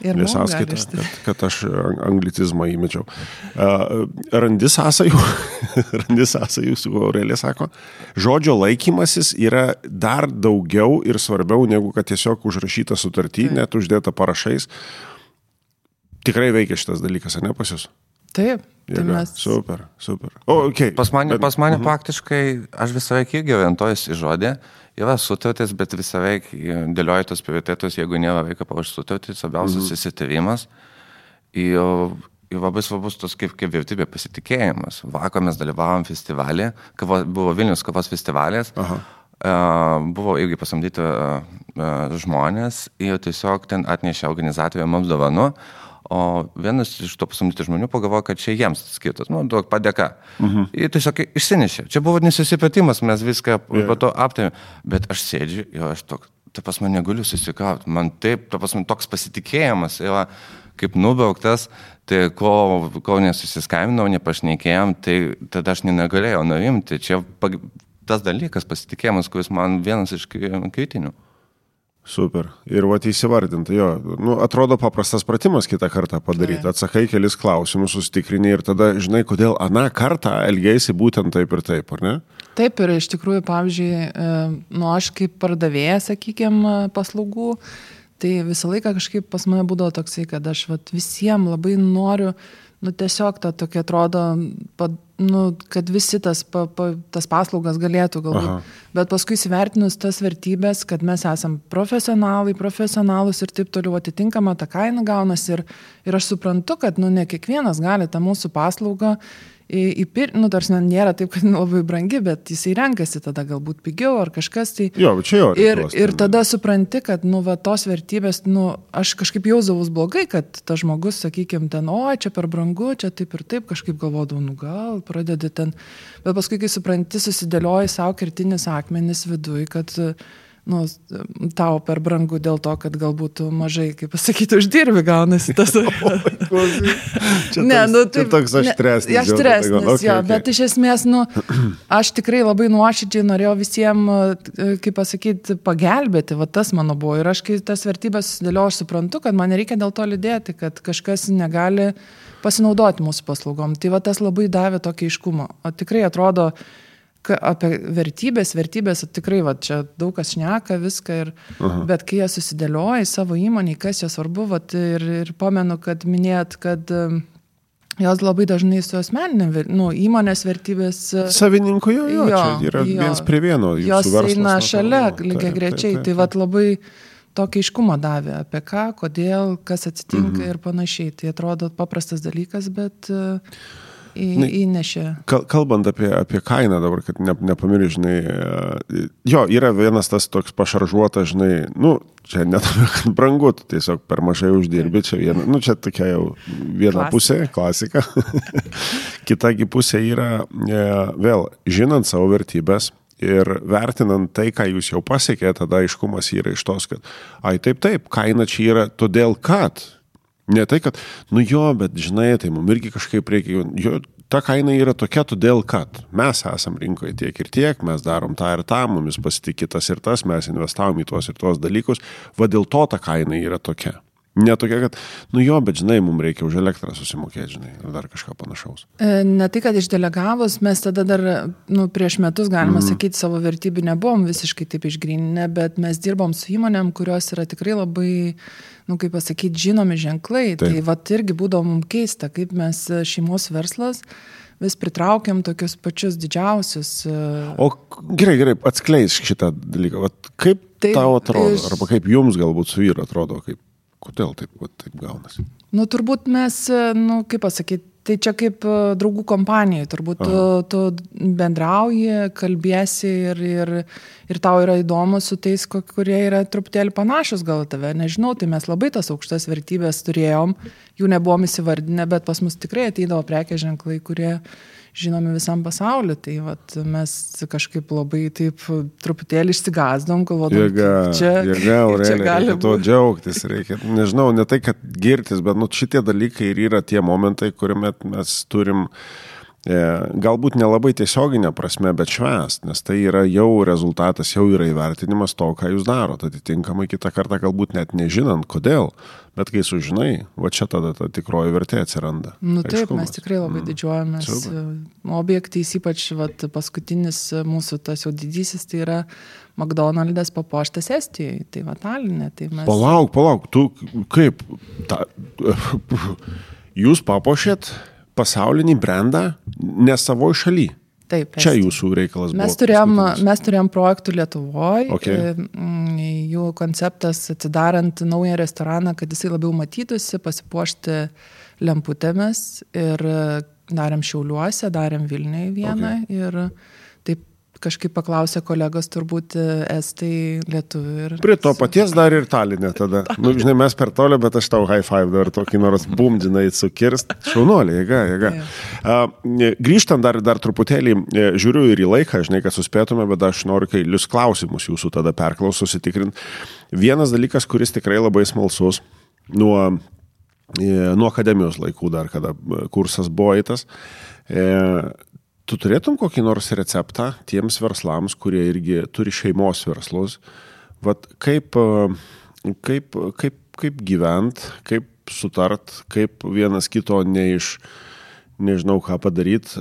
Ir sąskaitą, kad, kad aš anglicizmą įmečiau. Uh, randi sąsajų, randi sąsajų, su Aurelė sako, žodžio laikymasis yra dar daugiau ir svarbiau negu kad tiesiog užrašyta sutartį, net uždėta parašais. Tikrai veikia šitas dalykas, ar ne pas jūs? Taip. Tai mes... Super, super. O, okay. Pas mane, pas mane uh -huh. faktiškai, aš visą laiką irgi orientuojuosi į žodį, yra sutartis, bet visą laiką dėlioju tos prioritetus, jeigu nėra reikia parašyti sutartį, svarbiausias -huh. įsitarimas. Ir, ir labai svarbus tos kaip, kaip vertybė pasitikėjimas. Vakar mes dalyvavom festivalį, kavo, buvo Vilnius kavos festivalis. Aha. Uh, buvo irgi pasamdyti uh, uh, žmonės ir tiesiog ten atnešė organizatoriai mums dovanų, O vienas iš to pasamdyti žmonių pagalvojo, kad čia jiems skirtas, nu, duok padėka. -huh. Ir tiesiog išsinešė. Čia buvo nesusipratimas, mes viską yeah. po to aptarėme. Bet aš sėdžiu ir aš toks, ta pas mane negaliu susikrauti. Man taip, ta pas man toks pasitikėjimas yra kaip nubrauktas, tai kol, kol nesusiskambinau, nepašnekėjom, tai tada aš negalėjau nurimti. Čia tas dalykas, pasitikėjimas, kuris man vienas iš kritinių. Super. Ir va įsivardinti, jo, nu, atrodo paprastas pratimas kitą kartą padaryti. Atsakai kelis klausimus, sustikrini ir tada žinai, kodėl aną kartą elgėsi būtent taip ir taip, ar ne? Taip, ir iš tikrųjų, pavyzdžiui, nu aš kaip pardavėja, sakykime, paslaugų, tai visą laiką kažkaip pas mane būdavo toksai, kad aš vat, visiems labai noriu, nu tiesiog ta tokia atrodo, pad, nu, kad visi tas, pa, pa, tas paslaugas galėtų galbūt. Aha. Bet paskui įsivertinus tas vertybės, kad mes esam profesionalai, profesionalus ir taip toliau atitinkama ta kaina gaunasi ir, ir aš suprantu, kad nu, ne kiekvienas gali tą mūsų paslaugą įpirkti, nu, tarsi nėra taip, kad labai brangi, bet jisai renkasi tada galbūt pigiau ar kažkas tai. Jo, čia jo. Ir, ir tada supranti, kad, nu, va, tos vertybės, nu, aš kažkaip jausavus blogai, kad tas žmogus, sakykime, ten, o, čia per brangu, čia taip ir taip, kažkaip galvodavau, nu, gal pradedi ten. Bet paskui, kai supranti, susidėlioji savo kertinis akmenis viduje, kad nu, tau per brangu dėl to, kad galbūt mažai, kaip pasakyti, uždirbi, gaunasi tas. čia ne, toks, nu, tai toks aštresnis. Ne, aštresnis, okay, jo, okay. bet iš esmės, nu, aš tikrai labai nuoširdžiai norėjau visiems, kaip pasakyti, pagelbėti, va tas mano buvo. Ir aš, kai tas vertybės susidėliau, aš suprantu, kad man nereikia dėl to liūdėti, kad kažkas negali pasinaudoti mūsų paslaugom. Tai va tas labai davė tokį iškumą. O tikrai atrodo, apie vertybės, vertybės tikrai, va, čia daug kas šneka viską, ir, Aha. bet kai jie susidėlioja savo įmonį, kas jos svarbu, va, ir, ir pamenu, kad minėt, kad um, jos labai dažnai su asmeninė, nu, įmonės vertybės. Savininko jo, jo, jo yra jo, viens prie vieno. Jos eina šalia, lygiai grečiai, tai va labai tokį iškumą davė, apie ką, kodėl, kas atsitinka mhm. ir panašiai. Tai atrodo paprastas dalykas, bet... Uh, į, įnešė. Kalbant apie, apie kainą dabar, kad ne, nepamiršai, žinai, e, jo, yra vienas tas toks pašaržuotas, žinai, nu, čia netame, kad brangu, tu tiesiog per mažai uždirbi, čia viena, nu, čia tokia jau viena klasika. pusė, klasika. Kitagi pusė yra, e, vėl, žinant savo vertybės, Ir vertinant tai, ką jūs jau pasiekėte, tada aiškumas yra iš tos, kad, ai taip, taip, kaina čia yra todėl, kad Ne tai, kad, nu jo, bet žinai, tai mums irgi kažkaip reikia, jo, ta kaina yra tokia todėl, kad mes esam rinkoje tiek ir tiek, mes darom tą ir tą, mumis pasitikė tas ir tas, mes investavom į tuos ir tuos dalykus, va dėl to ta kaina yra tokia. Ne tokia, kad, nu jo, bet žinai, mums reikia už elektrą susimokėti, žinai, ar dar kažką panašaus. E, ne tai, kad išdelegavus, mes tada dar, nu, prieš metus, galima mm. sakyti, savo vertybių nebuvom visiškai taip išgrininę, bet mes dirbom su įmonėm, kurios yra tikrai labai, nu, kaip pasakyti, žinomi ženklai. Taip. Tai vat irgi būdavo mums keista, kaip mes šeimos verslas vis pritraukiam tokius pačius didžiausius. E, o gerai, gerai, atskleisk šitą dalyką. Vat kaip taip, tau atrodo, iš... arba kaip jums galbūt su vyru atrodo, kaip Kodėl taip, taip gaunasi? Nu, turbūt mes, nu, kaip pasakyti, tai čia kaip e, draugų kompanijai, turbūt tu, tu bendrauji, kalbėsi ir, ir, ir tau yra įdomu su tais, kurie yra truputėlį panašus gal tave, nežinau, tai mes labai tas aukštas vertybės turėjom, jų nebuvom įsivardinę, bet pas mus tikrai ateidavo prekė ženklai, kurie žinomi visam pasauliu. Tai vat, mes kažkaip labai taip truputėlį išsigazdom, galvodami, jėga, čia, jėga, Aurelija, čia gali to džiaugtis. Reikia, nežinau, ne tai, kad girtis, bet nu, šitie dalykai ir yra tie momentai, kuriuomet mes turim e, galbūt nelabai tiesioginė prasme, bet švęst, nes tai yra jau rezultatas, jau yra įvertinimas to, ką jūs darote. Atitinkamai kitą kartą galbūt net nežinant, kodėl, Bet kai sužinai, va čia tada ta tikroji vertė atsiranda. Nu taip, Aiškumas. mes tikrai labai mm. didžiuojamės. Super. Objektais, ypač vat, paskutinis mūsų tas jau didysis, tai yra McDonald's papuoštas Estijoje, tai va Talinė. Tai mes... Palauk, palauk, tu kaip, ta, jūs papuošėt pasaulinį brandą ne savo šalyje. Taip. Čia jūsų reikalas mes. Turėjom, mes turėjom projektų Lietuvoje. Okay. Jų konceptas atsidarant naują restoraną, kad jisai labiau matytųsi, pasipuošti lemputėmis. Ir darėm Šiauliuose, darėm Vilniuje vieną. Okay. Ir kažkaip paklausė kolegos turbūt e, estai lietuvių. Ir... Prie to paties dar ir talinė tada. Nu, žinai, mes per tolio, bet aš tau high five dar tokį nors bumdinai sukirst. Šaunuolė, jėga, jėga. Uh, grįžtant dar, dar truputėlį, e, žiūriu ir į laiką, žinai, kad suspėtume, bet aš noriu kailius klausimus jūsų tada perklausų susitikrinti. Vienas dalykas, kuris tikrai labai smalsus nuo, nuo akademijos laikų dar, kada kursas buvo įtas. E, Tu turėtum kokį nors receptą tiems verslams, kurie irgi turi šeimos verslus, Vat kaip, kaip, kaip, kaip gyvent, kaip sutart, kaip vienas kito neiš, nežinau ką padaryti,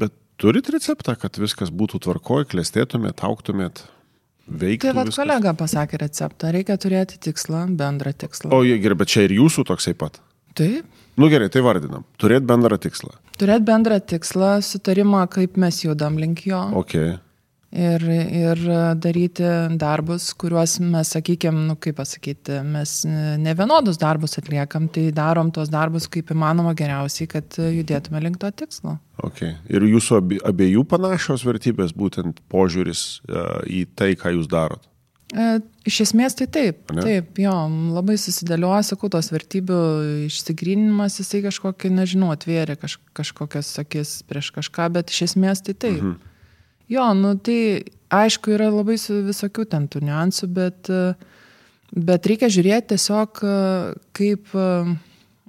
bet turit receptą, kad viskas būtų tvarkoj, klestėtumėt, auktumėt, veiktų. Tai vad kolega pasakė receptą, reikia turėti tikslą, bendrą tikslą. O gerai, bet čia ir jūsų toksai pat. Taip. Nu gerai, tai vardinam. Turėti bendrą tikslą. Turėti bendrą tikslą, sutarimą, kaip mes judam link jo. Ok. Ir, ir daryti darbus, kuriuos mes, sakykime, nu, kaip pasakyti, mes ne vienodus darbus atliekam, tai darom tuos darbus kaip įmanoma geriausiai, kad judėtume link to tikslo. Okay. Ir jūsų abie- abiejų panašios vertybės, būtent požiūris e, į tai, ką jūs darot. E, Iš esmės tai taip, Ane? taip, jo, labai susidėlioja, sakau, tos vertybių išsigrinimas, jisai kažkokį, nežinau, atvėrė kaž, kažkokias akis prieš kažką, bet iš esmės tai taip. Mhm. Jo, nu tai aišku, yra labai visokių ten tų niuansų, bet, e, bet reikia žiūrėti tiesiog e, kaip,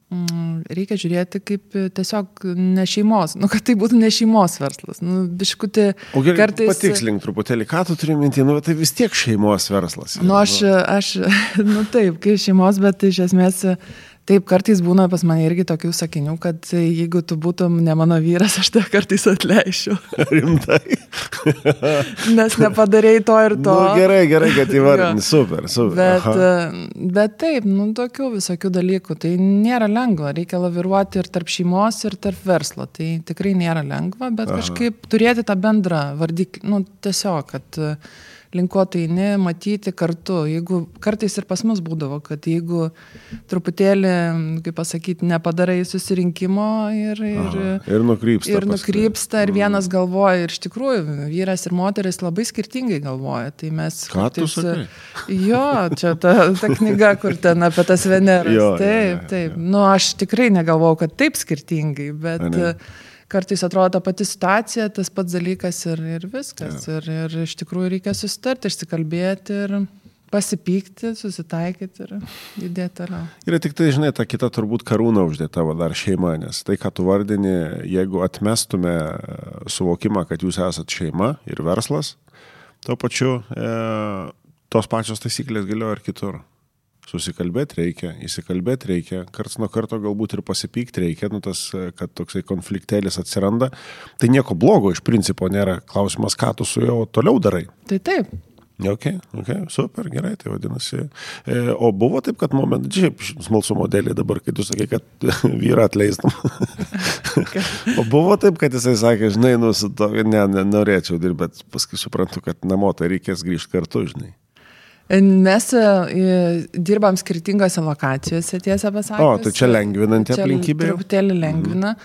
reikia žiūrėti kaip tiesiog ne šeimos, nu kad tai būtų ne šeimos verslas. Nu, biškutį O gerai, kartais... patikslink truputėlį, ką tu turi minti, nu tai vis tiek šeimos verslas. yra, Nu, aš, aš, nu taip, kai šeimos, bet iš esmės, taip, kartais būna pas mane irgi tokių sakinių, kad jeigu tu būtum ne mano vyras, aš tave kartais atleišiu, Rimtai. nes nepadarėjai to ir to. Nu, gerai, gerai, kad įvardini. Jo. Super, super. Bet, Aha. bet taip, nu, tokių visokių dalykų. Tai nėra lengva. Reikia laviruoti ir tarp šeimos, ir tarp verslo. Tai tikrai nėra lengva, bet Aha. kažkaip turėti tą bendrą vardiklį. Nu, tiesiog, kad e, linko tai ne, matyti kartu. Jeigu kartais ir pas mus būdavo, kad jeigu truputėlį, kaip pasakyti, nepadarai susirinkimo ir... ir Aha. Ir nukrypsta. Ir nukrypsta, ir vienas galvoja, ir iš tikrųjų vyras ir moteris labai skirtingai galvoja. Tai mes... Ką tu kartais- sakai? Jo, čia ta, ta knyga, kur ten apie tas Veneras. Jo, jo, taip, jo, taip. Nu, aš tikrai negalvau, kad taip skirtingai, bet Ane. e, kartais atrodo ta pati situacija, tas pats dalykas ir, ir viskas. Ir, ir iš tikrųjų reikia susitarti, išsikalbėti ir pasipykti, susitaikyti ir judėti toliau. Yra tik tai, žinai, ta kita turbūt karūna uždėta va dar šeima, nes tai, ką tu vardini, jeigu atmestume e, suvokimą, kad jūs esate šeima ir verslas, tuo pačiu e, tos pačios taisyklės galioja ir kitur. Susikalbėti reikia, įsikalbėti reikia, karts nuo karto galbūt ir pasipykti reikia, nu tas, kad toksai konfliktėlis atsiranda. Tai nieko blogo iš principo nėra. Klausimas, ką tu su juo toliau darai. Tai taip. Ok, ok, super, gerai, tai vadinasi. E, o buvo taip, kad momentai, šiaip smalsumo dėlį dabar, kai tu sakai, kad vyrą atleistum. o buvo taip, kad jisai sakė, žinai, nu, su to, ne, ne, norėčiau dirbti, bet paskui suprantu, kad namo tai reikės grįžti kartu, žinai. Mes e, dirbam skirtingose lokacijose, tiesą pasakius. O, tai čia lengvinanti aplinkybė? Truputėlį lengvina.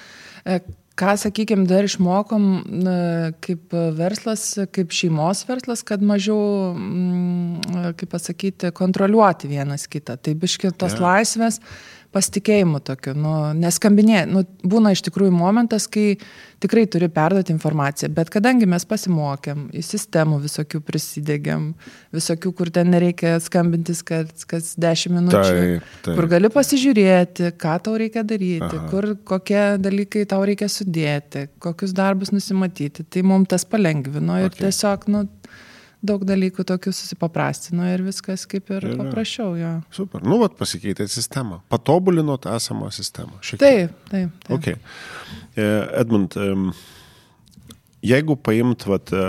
E, Ką, sakykime, dar išmokom na, kaip verslas, kaip šeimos verslas, kad mažiau, mm, kaip pasakyti, kontroliuoti vienas kitą. Tai biški tos yeah. laisvės pasitikėjimu tokiu, nu, neskambinė. Nu, būna iš tikrųjų momentas, kai tikrai turi perduoti informaciją, bet kadangi mes pasimokėm, į sistemų visokių prisidėgiam, visokių, kur ten nereikia skambintis kas, kas 10 minučių, Taip, taip. kur gali pasižiūrėti, ką tau reikia daryti, Aha. Kur kokie dalykai tau reikia sudėti, kokius darbus nusimatyti. Tai mums tas palengvino ir Okay. okay. tiesiog, nu, daug dalykų tokių susipaprastino ir viskas kaip ir Ir- paprasčiau jo. Super. Nu, vat pasikeitė sistema. Patobulinot esamą sistemą. Šiek tiek. Taip, taip. taip. Ok. E, Edmund, jeigu paimt vat, e,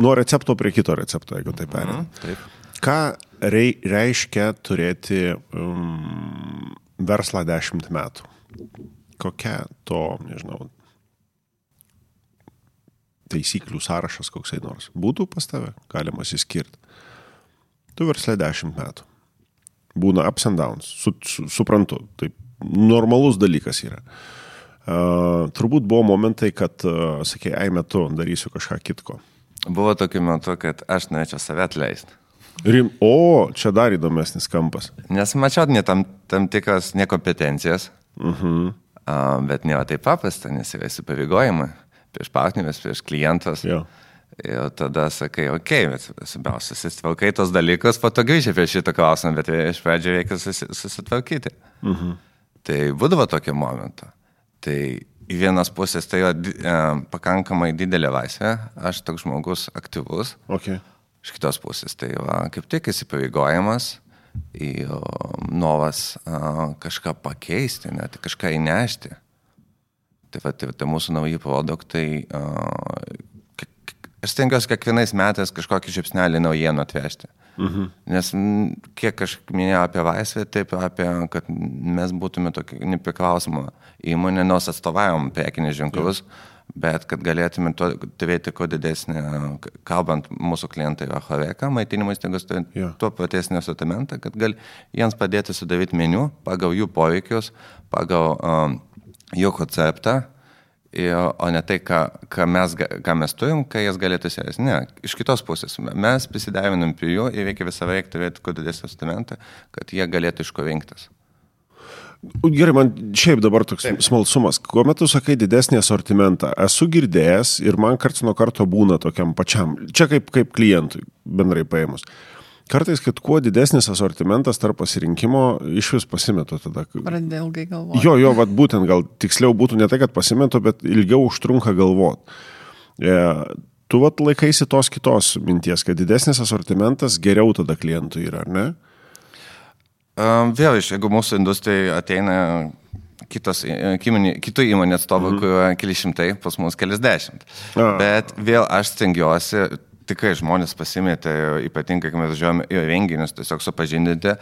nuo recepto prie kito recepto, jeigu taip perėt, Taip. ką rei, reiškia turėti um, verslą dešimt metų? Kokia to, nežinau, taisyklių sąrašas koksai nors būtų pas tave, galima įskirti. Tu verslė dešimt metų. Būna ups and downs, su, su, suprantu, tai normalus dalykas yra. Uh, turbūt buvo momentai, kad, uh, sakė, ai metu darysiu kažką kitko. Buvo tokiu metu, kad aš norėčiau save atleisti. Rim, o, čia dar įdomesnis kampas. Nes mačiau ne tam, tam tikras nekompetencijas, Uh -huh. a, bet nėra taip paprasta, nes yra įsipareigojimai prieš partnerius, prieš klientus. Jo. Ir tada sakai, okei, okay, bet svarbiausia, susitvarkai tos dalykus, po to grįžti prie šito klausimą, bet iš pradžio reikia susi, susitvarkyti. -huh. Tai būdavo tokio momento. Tai į vienas pusės tai yra e, pakankamai didelė laisvė, aš toks žmogus aktyvus, Okay. iš kitos pusės tai yra kaip tik įsipareigojimas į novas a, kažką pakeisti, net kažką įnešti. Tai, va, tai, tai mūsų nauji produktai, k- aš stengiuosi kiekvienais metais kažkokį žiupsnelį naujienų atvežti. Mhm. Nes kiek aš minėjau apie laisvę, taip apie, kad mes būtume tokia nepriklausoma įmonė, nors atstovavom prekinės ženklus, bet kad galėtume to, turėti kuo didesnį, kalbant mūsų klientai yra Horeka, maitinimo įstaigos turi Jo. tuo platesnį asortimentą, kad gal jiems padėti sudaryti meniu pagal jų poreikius, pagal um, jų konceptą, o ne tai, ką, ką, mes, ką mes turim, ką jas galėtų sėsti. Ne, iš kitos pusės. Mes prisidavinam prie jų ir reikia visą laiką turėti kuo didesnį asortimentą, kad jie galėtų iš ko rinktis. Gerai, man šiaip dabar toks Taip. smalsumas. Kuomet tu sakai didesnį asortimentą, esu girdėjęs ir man karts nuo karto būna tokiam pačiam, čia kaip, kaip klientui bendrai paėmus. Kartais, kad kuo didesnis asortimentas tarp pasirinkimo, iš vis pasimetu tada. Pradėjau ilgai galvoti. Jo, jo, vad būtent gal tiksliau būtų ne tai, kad pasimetu, bet ilgiau užtrunka galvot. E, tu vat laikaisi tos kitos minties, kad didesnis asortimentas geriau tada klientui yra, ar ne? Um, Vėl iš, jeigu mūsų industrijai ateina kitos, e, kitų įmonių atstovų, mhm. keli šimtai, pas mus kelias dešimt. A. Bet vėl aš stengiuosi, tikrai žmonės pasimėtė, ypatingai, kai mes važiuojame į renginius, tiesiog supažindinti,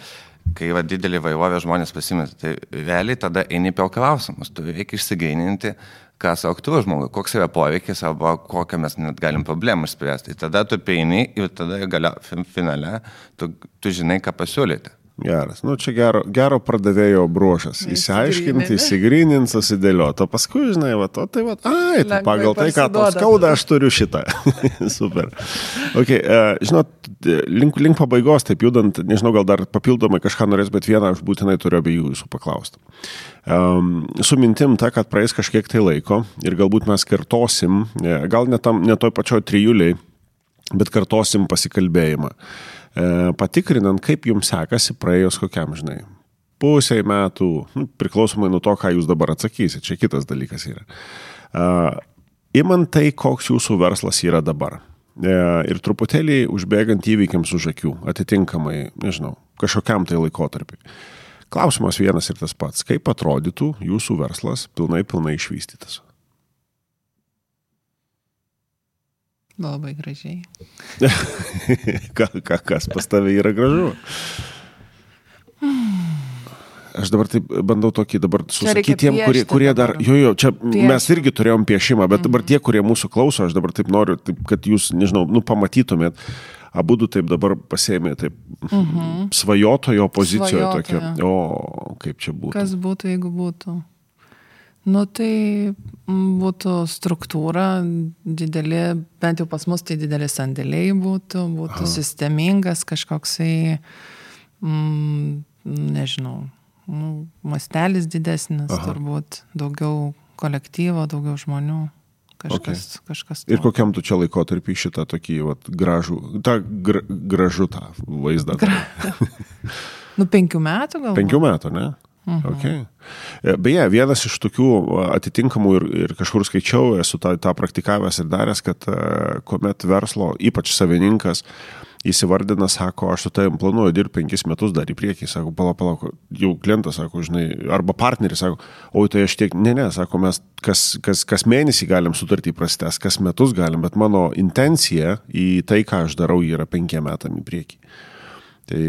kai va didelį vairovę žmonės pasimėtė, tai realiai tada eini per klausimus, tu reikia išsigaininti, kas aktualus žmogui, koks yra poveikis arba kokią mes net galim problemą išspręsti. Tada tu peini ir tada galia, fin- finale tu, tu žinai, ką pasiūlyti. Geras. Nu, čia gero, gero pradavėjo bruožas. Įsiaiškinti, įsigryninti, susidėlioti. O paskui, žinai, va, o tai va, ai, tai pagal tai, ką tau skauda, aš turiu šitą. Super. Okay, uh, žinot, link, link pabaigos, taip judant, nežinau, gal dar papildomai kažką norės, bet vieną aš būtinai turiu abiejų jūsų paklausti. Um, su mintim ta, kad praeis kažkiek tai laiko ir galbūt mes kartosim, e, gal ne, tam, ne toj pačioj trijuliai, bet kartosim pasikalbėjimą. E, patikrinant, kaip jums sekasi praėjus kokiam, žinai, pusiai metų, nu, priklausomai nuo to, ką jūs dabar atsakysite, čia kitas dalykas yra. Uh, Imant tai, koks jūsų verslas yra dabar. E, ir truputėlį užbėgant įvykiams už akių, atitinkamai, nežinau, kažkokiam tai laikotarpiu. Klausimas vienas ir tas pats. Kaip atrodytų jūsų verslas pilnai, pilnai išvystytas? Labai gražiai. Ka, ka, kas pas tave yra gražu? Aš dabar taip bandau tokį dabar susakyti tiem, kurie, kurie dar, jo, jo, čia Piešti. mes irgi turėjom piešimą, bet dabar tie, kurie mūsų klauso, aš dabar taip noriu, taip, kad jūs, nežinau, nu, pamatytumėt, abu du taip dabar pasėmė, taip, mhm. svajotojo pozicijoje tokio, o kaip čia būtų. Kas būtų, jeigu būtų? Nu tai būtų struktūra, dideli, bent jau pas mus tai dideli sandėliai būtų, būtų Aha. sistemingas kažkoksai, mm, nežinau, nu, mastelis didesnis Aha. turbūt, daugiau kolektyvo, daugiau žmonių, kažkas, okay. kažkas. Ir tokio. kokiam tu čia laikotarpį šitą tokį vat, gražų, tą gra, gražų tą vaizdą. Gra... Nu penkių metų gal? Penkių metų, ne? Mhm. Okay. E, Beje, vienas iš tokių atitinkamų ir, ir kažkur skaičiau, esu tą, tą praktikavęs ir daręs, kad a, kuomet verslo, ypač savininkas, įsivardina, sako, aš su tavim planuoju dirbti penkis metus dar į priekį, sako, palauk, palauk, jau klientas, sako, žinai, arba partneris, sako, o tai aš tiek, ne, ne, sako, mes kas, kas, kas mėnesį galim sutartį prastęs, kas metus galim, bet mano intencija į tai, ką aš darau, yra penkiem metam į priekį. Tai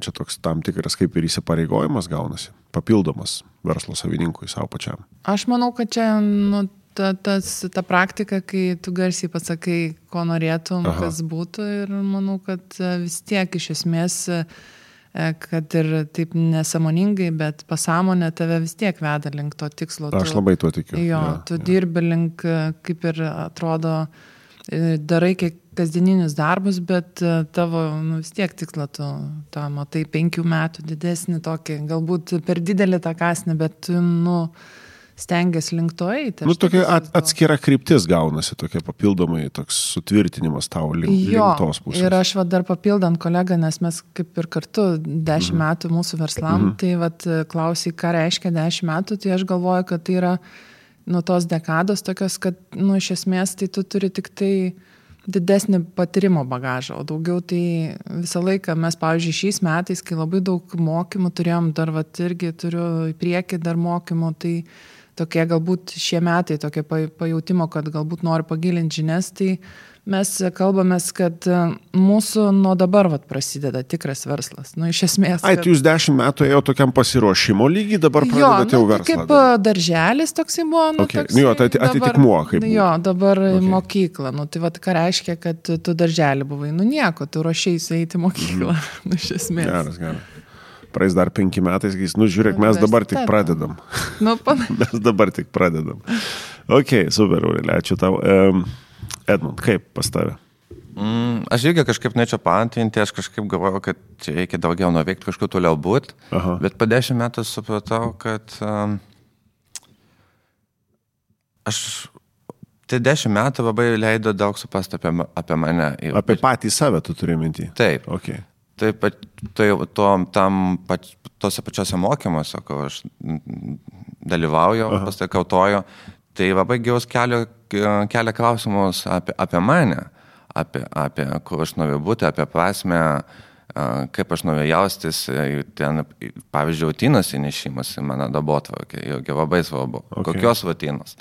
čia toks tam tikras kaip ir įsipareigojimas gaunasi, papildomas verslo savininkui savo pačiam. Aš manau, kad čia nu, ta, tas, ta praktika, kai tu garsiai pasakai, ko norėtum, Aha. Kas būtų ir manau, kad e, vis tiek iš esmės, e, kad ir taip nesamoningai, bet pasąmonė tave vis tiek veda link to tikslo. Aš Tu- labai tuo tikiu. Jo, Jo, tu jo. dirbi link, e, kaip ir atrodo, darai kiek kasdieninius darbus, bet e, tavo nu, vis tiek tikslą tu tą matai penkių metų didesnį tokį, galbūt per didelį tą kasnį, bet nu, stengiasi link to eiti. Nu, tokia at, atskira kryptis gaunasi, tokia papildomai toks sutvirtinimas tavo link, Jo, link tos pusės. ir aš va dar papildant kolegą, nes mes kaip ir kartu dešimt mhm. metų mūsų verslam, mhm. tai va klausai, ką reiškia dešimt metų, tai aš galvoju, kad tai yra nuo tos dekados tokios, kad, nu, iš esmės, tai tu turi tik tai didesnį patyrimo bagažą, o daugiau tai visą laiką mes, pavyzdžiui, šiais metais, kai labai daug mokymų turėjom, dar va irgi turiu į priekį dar mokymų, tai tokie galbūt šie metai, tokie pa- pajūtimo, kad galbūt nori pagilinti žinias, tai mes kalbamės, kad e, mūsų nuo dabar vat, prasideda tikras verslas. Nu, iš esmės. Ai, kad- tai jūs dešimt metų ėjo tokiam pasiruošimo lygiai, dabar pradedate jau nu, tai verslą. Kaip a, darželis toksai buvo. Nu, Okay. toksai Nu jo, tai ati- dabar- atitikmuo kaip buvo. Jo, dabar Okay. mokykla. Nu, tai va, ką reiškia, kad tu- darželį buvai. Nu nieko, tu ruošiai eiti į mokyklą. Mm. iš esmės. Geras, geras. Praeis dar penki metai, sakys, nu žiūrėk, mes dabar tik pradedam. Nu. Mes dabar tik pradedam. Ok, super, Aurelė, ačiū tau. Edmund, kaip pas tave? Mm, aš irgi kažkaip nečiau paantinti, aš kažkaip galvojau, kad čia reikia daugiau nuveikti, kažkur toliau būti. Bet po dešimt metų supratau, kad um, aš tie dešimt metų labai leido daug suprasti apie, apie mane. Ir- Apie patį save tu turi mintį. Taip. Ok. Taip tai, to, tam pač, tose pačiose mokymuose, kur aš dalyvauju, pastakautoju, tai labai gilus kelia, kelia klausimus apie, apie mane, apie, apie kur aš noriu būti, apie prasme, kaip aš noriu jaustis. Ten, pavyzdžiui, rutinos įnešimas į mano darbotvarkę, irgi labai svarbu. Okay. Kokios rutinos.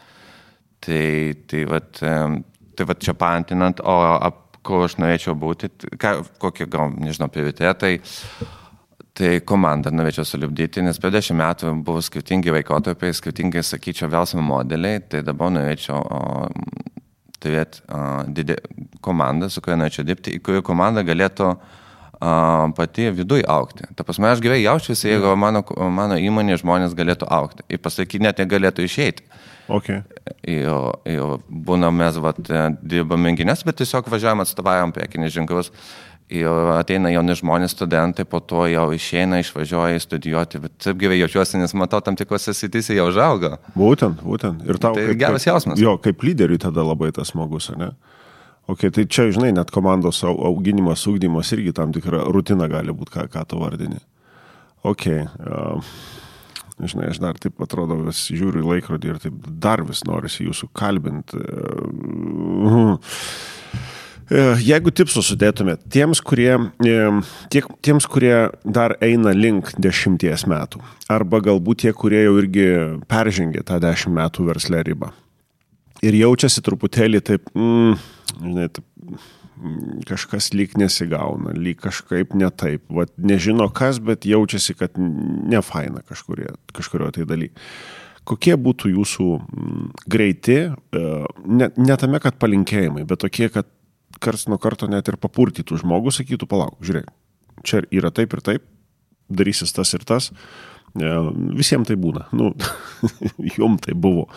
Tai, tai, vat, tai vat čia paantinant, o ap, kur aš norėčiau būti, ką, kokie gal, nežinau, prioritetai, tai komandą norėčiau sulibdyti, nes per dešimt metų buvo skirtingi laikotarpiai, skirtingi, sakyčiau, verslo modeliai, tai dabar norėčiau o, turėti o, didė, komandą, su kuria norėčiau dirbti, į kurią komanda galėtų a, pati viduje aukti. Ta prasme, aš gerai jaučiuosi, jeigu mano, mano įmonė žmonės galėtų aukti. Ir pasakyti, net negalėtų išeiti. Ok. Ir, ir būna mes vat, dirbam renginės, bet tiesiog važiuojam atstovaujam prekinį ženklus. Ir ateina jauni žmonės, studentai, po to jau išeina, išvažiuoja studijuoti, bet taip gerai jaučiuosi, nes matau, tam tikrose srityse jau užaugo. Būtent, būtent. Ir tau Tai geras jausmas. Jo, kaip lyderiui tada labai tas smagus, ne? Ok, tai čia, žinai, net komandos au- auginimas, ūkdymas irgi tam tikra rutina gali būti, ką, ką tu vardini. Ok. Uh, žinai, aš dar taip atrodo, vis žiūriu į laikrodį ir taip dar vis norisi jūsų kalbinti. Uh, E, Jeigu tipsų sudėtumėt tiems, kurie, e, tiek, tiems, kurie dar eina link dešimties metų, arba galbūt tie, kurie jau irgi peržengė tą dešimt metų verslę ribą ir jaučiasi truputėlį taip, mm, žinai, taip, kažkas lyg nesigauna, lyg kažkaip ne taip, Vat, nežino kas, bet jaučiasi, kad ne faina kažkurie, kažkurio tai daly. Kokie būtų jūsų mm, greiti, e, ne, ne tame, kad palinkėjimai, bet tokie, kad kars nuo karto net ir papurtytų žmogų, sakytų, palauk, žiūrėk, čia yra taip ir taip, darysis tas ir tas. E, Visiems tai būna. Nu, jum tai buvo.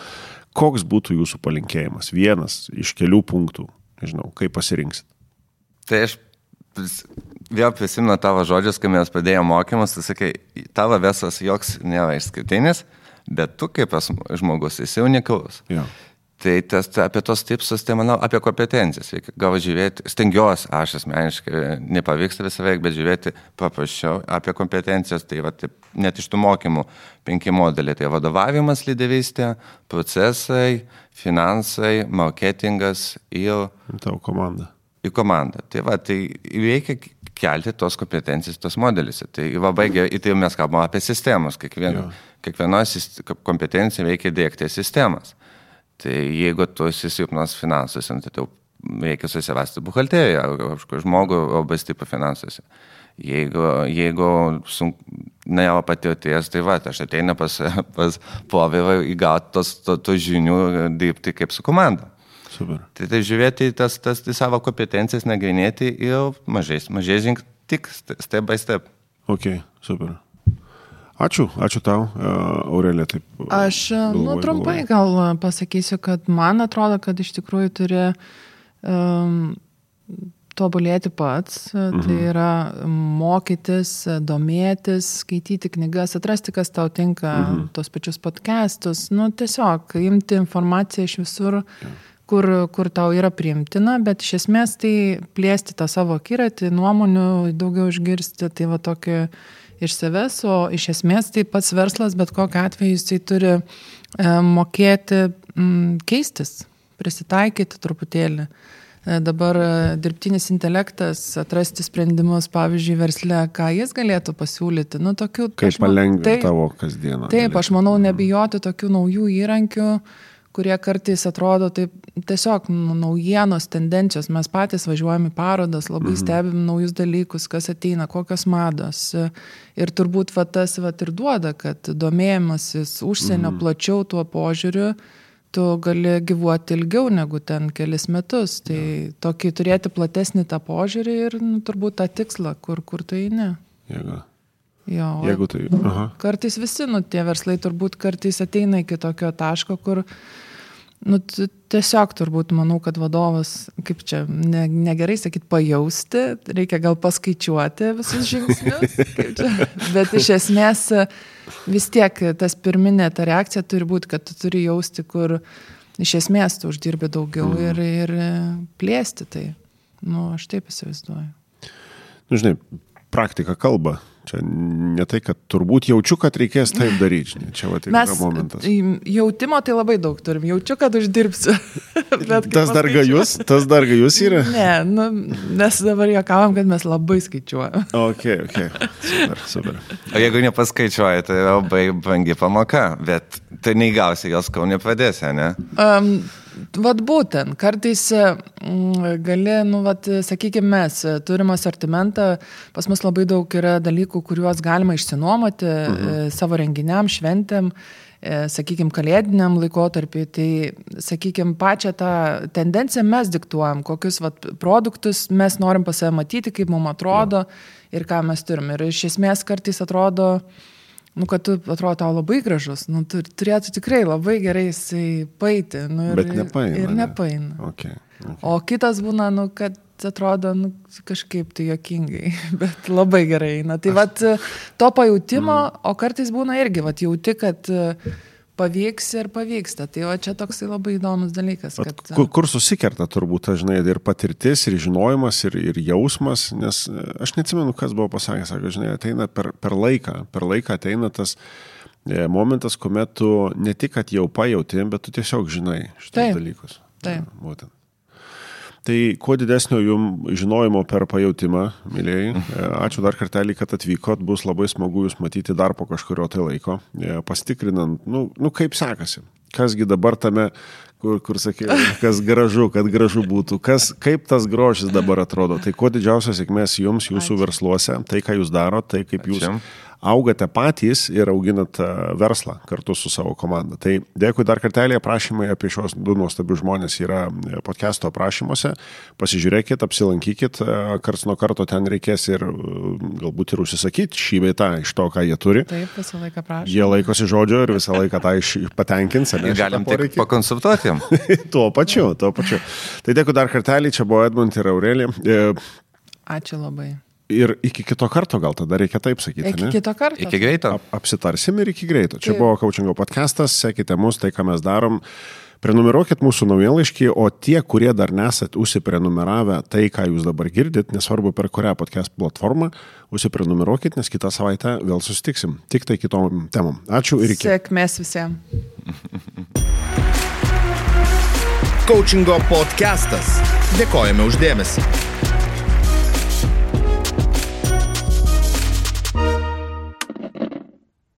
Koks būtų jūsų palinkėjimas? Vienas iš kelių punktų. Nežinau, kaip pasirinksit. Tai aš vėl prisimenu tavo žodžius, kai mes pradėjome mokymus, tu sakai, tavo vesas joks nėra išskirtinis, bet tu kaip žmogus esi unikalus. Jo. Tai tas, ta, apie tos tipsus, tai manau, apie kompetencijas. Reikia gal žiūrėti, stengiuosi, aš asmeniškai nepavyksta visą veiką, bet žiūrėti paprasčiau apie kompetencijas. Tai va, taip, net iš tų mokymų penki modeliai. Tai vadovavimas, lyderystė, procesai, finansai, marketingas ir Tavo komanda. į komandą. Tai va, tai reikia kelti tos kompetencijas, tos modelius. Tai labai gerai, tai mes kalbame apie sistemas. Kiekvieno, kiekvienos kompetencijai reikia dėkti sistemas. Tai jeigu tu esi silpnas finansuose, tai tau reikia susivesti buhalteriją, kažkokį žmogų labai stiprų finansuose. Jeigu, jeigu sunk, nėra patirties, tai va, aš ateinu pas, pas povilą įgauti tos, to, to žinių dirbti kaip su komanda. Super. Tai, tai žiūrėti tas, tas į savo kompetencijas, nagrinėti ir mažais, mažais žink, tik step by step. Ok, super. Ačiū, ačiū tau, e, Aurelė. Taip, Aš, nu, galvoju, trumpai galvoju. gal pasakysiu, kad man atrodo, kad iš tikrųjų turi um, tobulėti pats. Mhm. Tai yra mokytis, domėtis, skaityti knygas, atrasti, kas tau tinka, mhm. tos pačius podcastus. Nu, tiesiog imti informaciją iš visur. Kur, kur tau yra priimtina, bet iš esmės tai plėsti tą savo akiratį, nuomonių daugiau išgirsti, tai va tokį iš savęs, o iš esmės tai pats verslas, bet kokiu atveju jisai turi e, mokėti m, keistis, prisitaikyti truputėlį. E, Dabar e, dirbtinis intelektas, atrasti sprendimus, pavyzdžiui, versle, ką jis galėtų pasiūlyti. Nu, tokių, Kaip palengvinti tavo kasdieną. Taip, aš manau, nebijoti tokių naujų įrankių, kurie kartais atrodo taip tiesiog nu, naujienos, tendencijos. Mes patys važiuojame į parodas, labai mhm. stebim naujus dalykus, kas ateina, kokios mados. Ir turbūt va, tas va, ir duoda, kad domėjimasis užsienio mhm. plačiau tuo požiūriu, tu gali gyvuoti ilgiau negu ten kelis metus. Tai ja. tokį turėti platesnį tą požiūrį ir nu, turbūt tą tikslą, kur, kur tu eini. Jeigu, Jo, jeigu tai... Aha. Kartais visi, nu, tie verslai turbūt kartais ateina iki tokio taško, kur, nu, tiesiog turbūt manau, kad vadovas, kaip čia, ne, negerai sakyti, pajausti, reikia gal paskaičiuoti visus žingsnius, bet iš esmės vis tiek tas pirminė ta reakcija turi būti, kad tu turi jausti, kur iš esmės tu uždirbi daugiau Mhm. ir, ir plėsti tai. Nu, aš taip įsivaizduoju. Nu, žinai, praktika kalba. Čia ne tai, kad turbūt jaučiu, kad reikės taip daryti. Čia va, tai Mes yra momentas. jautimo tai labai daug turim. Jaučiu, kad uždirbsiu. Bet Tas dar gajus, tas dar gajus yra. Ne, nu, mes dabar juokavom, kad mes labai skaičiuojam. Ok, ok. Super, super. O jeigu nepaskaičiuoji, tai labai brangi pamoka, bet tai neįgausi jos, kol nepradėsi, ne? Um, vat būtent, kartais mm, gali, nu, vat, sakykime, mes e, turim asortimentą, pas mus labai daug yra dalykų, kuriuos galima išsinuomoti mhm. savo renginiam, šventėm, sakykime, kalėdiniam laikotarpiu. Tai, sakykime, pačią tą tendenciją mes diktuojam, kokius vat, produktus mes norim pas save matyti, kaip mums atrodo ir ką mes turim. Ir iš esmės kartais atrodo, nu, kad tu atrodo tau labai gražus, nu, tu turėtų tikrai labai gerai jisai paiti. Nu, ir, Bet nepaina, Ir ne? nepaina. Okay, okay. O kitas būna, nu, kad atrodo nu, kažkaip tai jokingai, bet labai gerai eina. Tai vat to pajūtimo, mm. o kartais būna irgi, vat jauti, kad e, pavyks ir pavyksta. Tai o čia toksai labai įdomus dalykas. Kad, Kur, kur susikerta turbūt, žinai, ir patirtis, ir žinojimas, ir, ir jausmas, nes e, aš neatsimenu, kas buvo pasakęs, sako, žinai, ateina per, per laiką, per laiką ateina tas e, momentas, kuomet tu ne tik, kad jau pajauti, bet tu tiesiog žinai šitus Taip, dalykus. taip. Būtent. Tai kuo didesnio jum žinojimo per pajautimą, mėlyjei, e, ačiū dar kartelį, kad atvykot, bus labai smagu jūs matyti dar po kažkurio tai laiko, e, pastikrinant, nu, nu kaip sekasi, kasgi dabar tame, kur, kur sakė, kas gražu, kad gražu būtų, kas, kaip tas grožis dabar atrodo. Tai kuo didžiausias sėkmės jums, jūsų Ačiū. versluose, tai ką jūs darote, tai kaip jūs Ačiū. Augate patys ir auginat e, verslą kartu su savo komanda. Tai dėkui dar kartelį, aprašymai apie šios du nuostabius žmonės yra e, podcast'o aprašymuose. Pasižiūrėkit, apsilankykit, e, karts nuo karto ten reikės ir galbūt ir užsisakyti šį beitą iš to, ką jie turi. taip, visą laiką prašau. Jie laikosi žodžio ir visą laiką tą iš, patenkins. Ir galim tik pakonsultuoti. tuo pačiu, tuo pačiu. Tai dėkui dar kartelį, čia buvo Edmund ir Aurelija. Ačiū labai. Ir iki kito karto gal tada reikia taip sakyti. Iki ne? kito karto. Iki greito. Ap, apsitarsim ir iki greito. Čia Taip. buvo Kaučingo podcastas, sekite mus, tai ką mes darom. Prenumeruokit mūsų naujienlaiškį, o tie, kurie dar nesat užsiprenumeravę tai, ką jūs dabar girdit, nesvarbu per kurią podcast platformą, užsiprenumeruokit, nes kitą savaitę vėl susitiksim. Tik tai kitom temom. Ačiū ir iki. Sėkmės visiems. Coachingo podcastas. Dėkojame uždėmesi.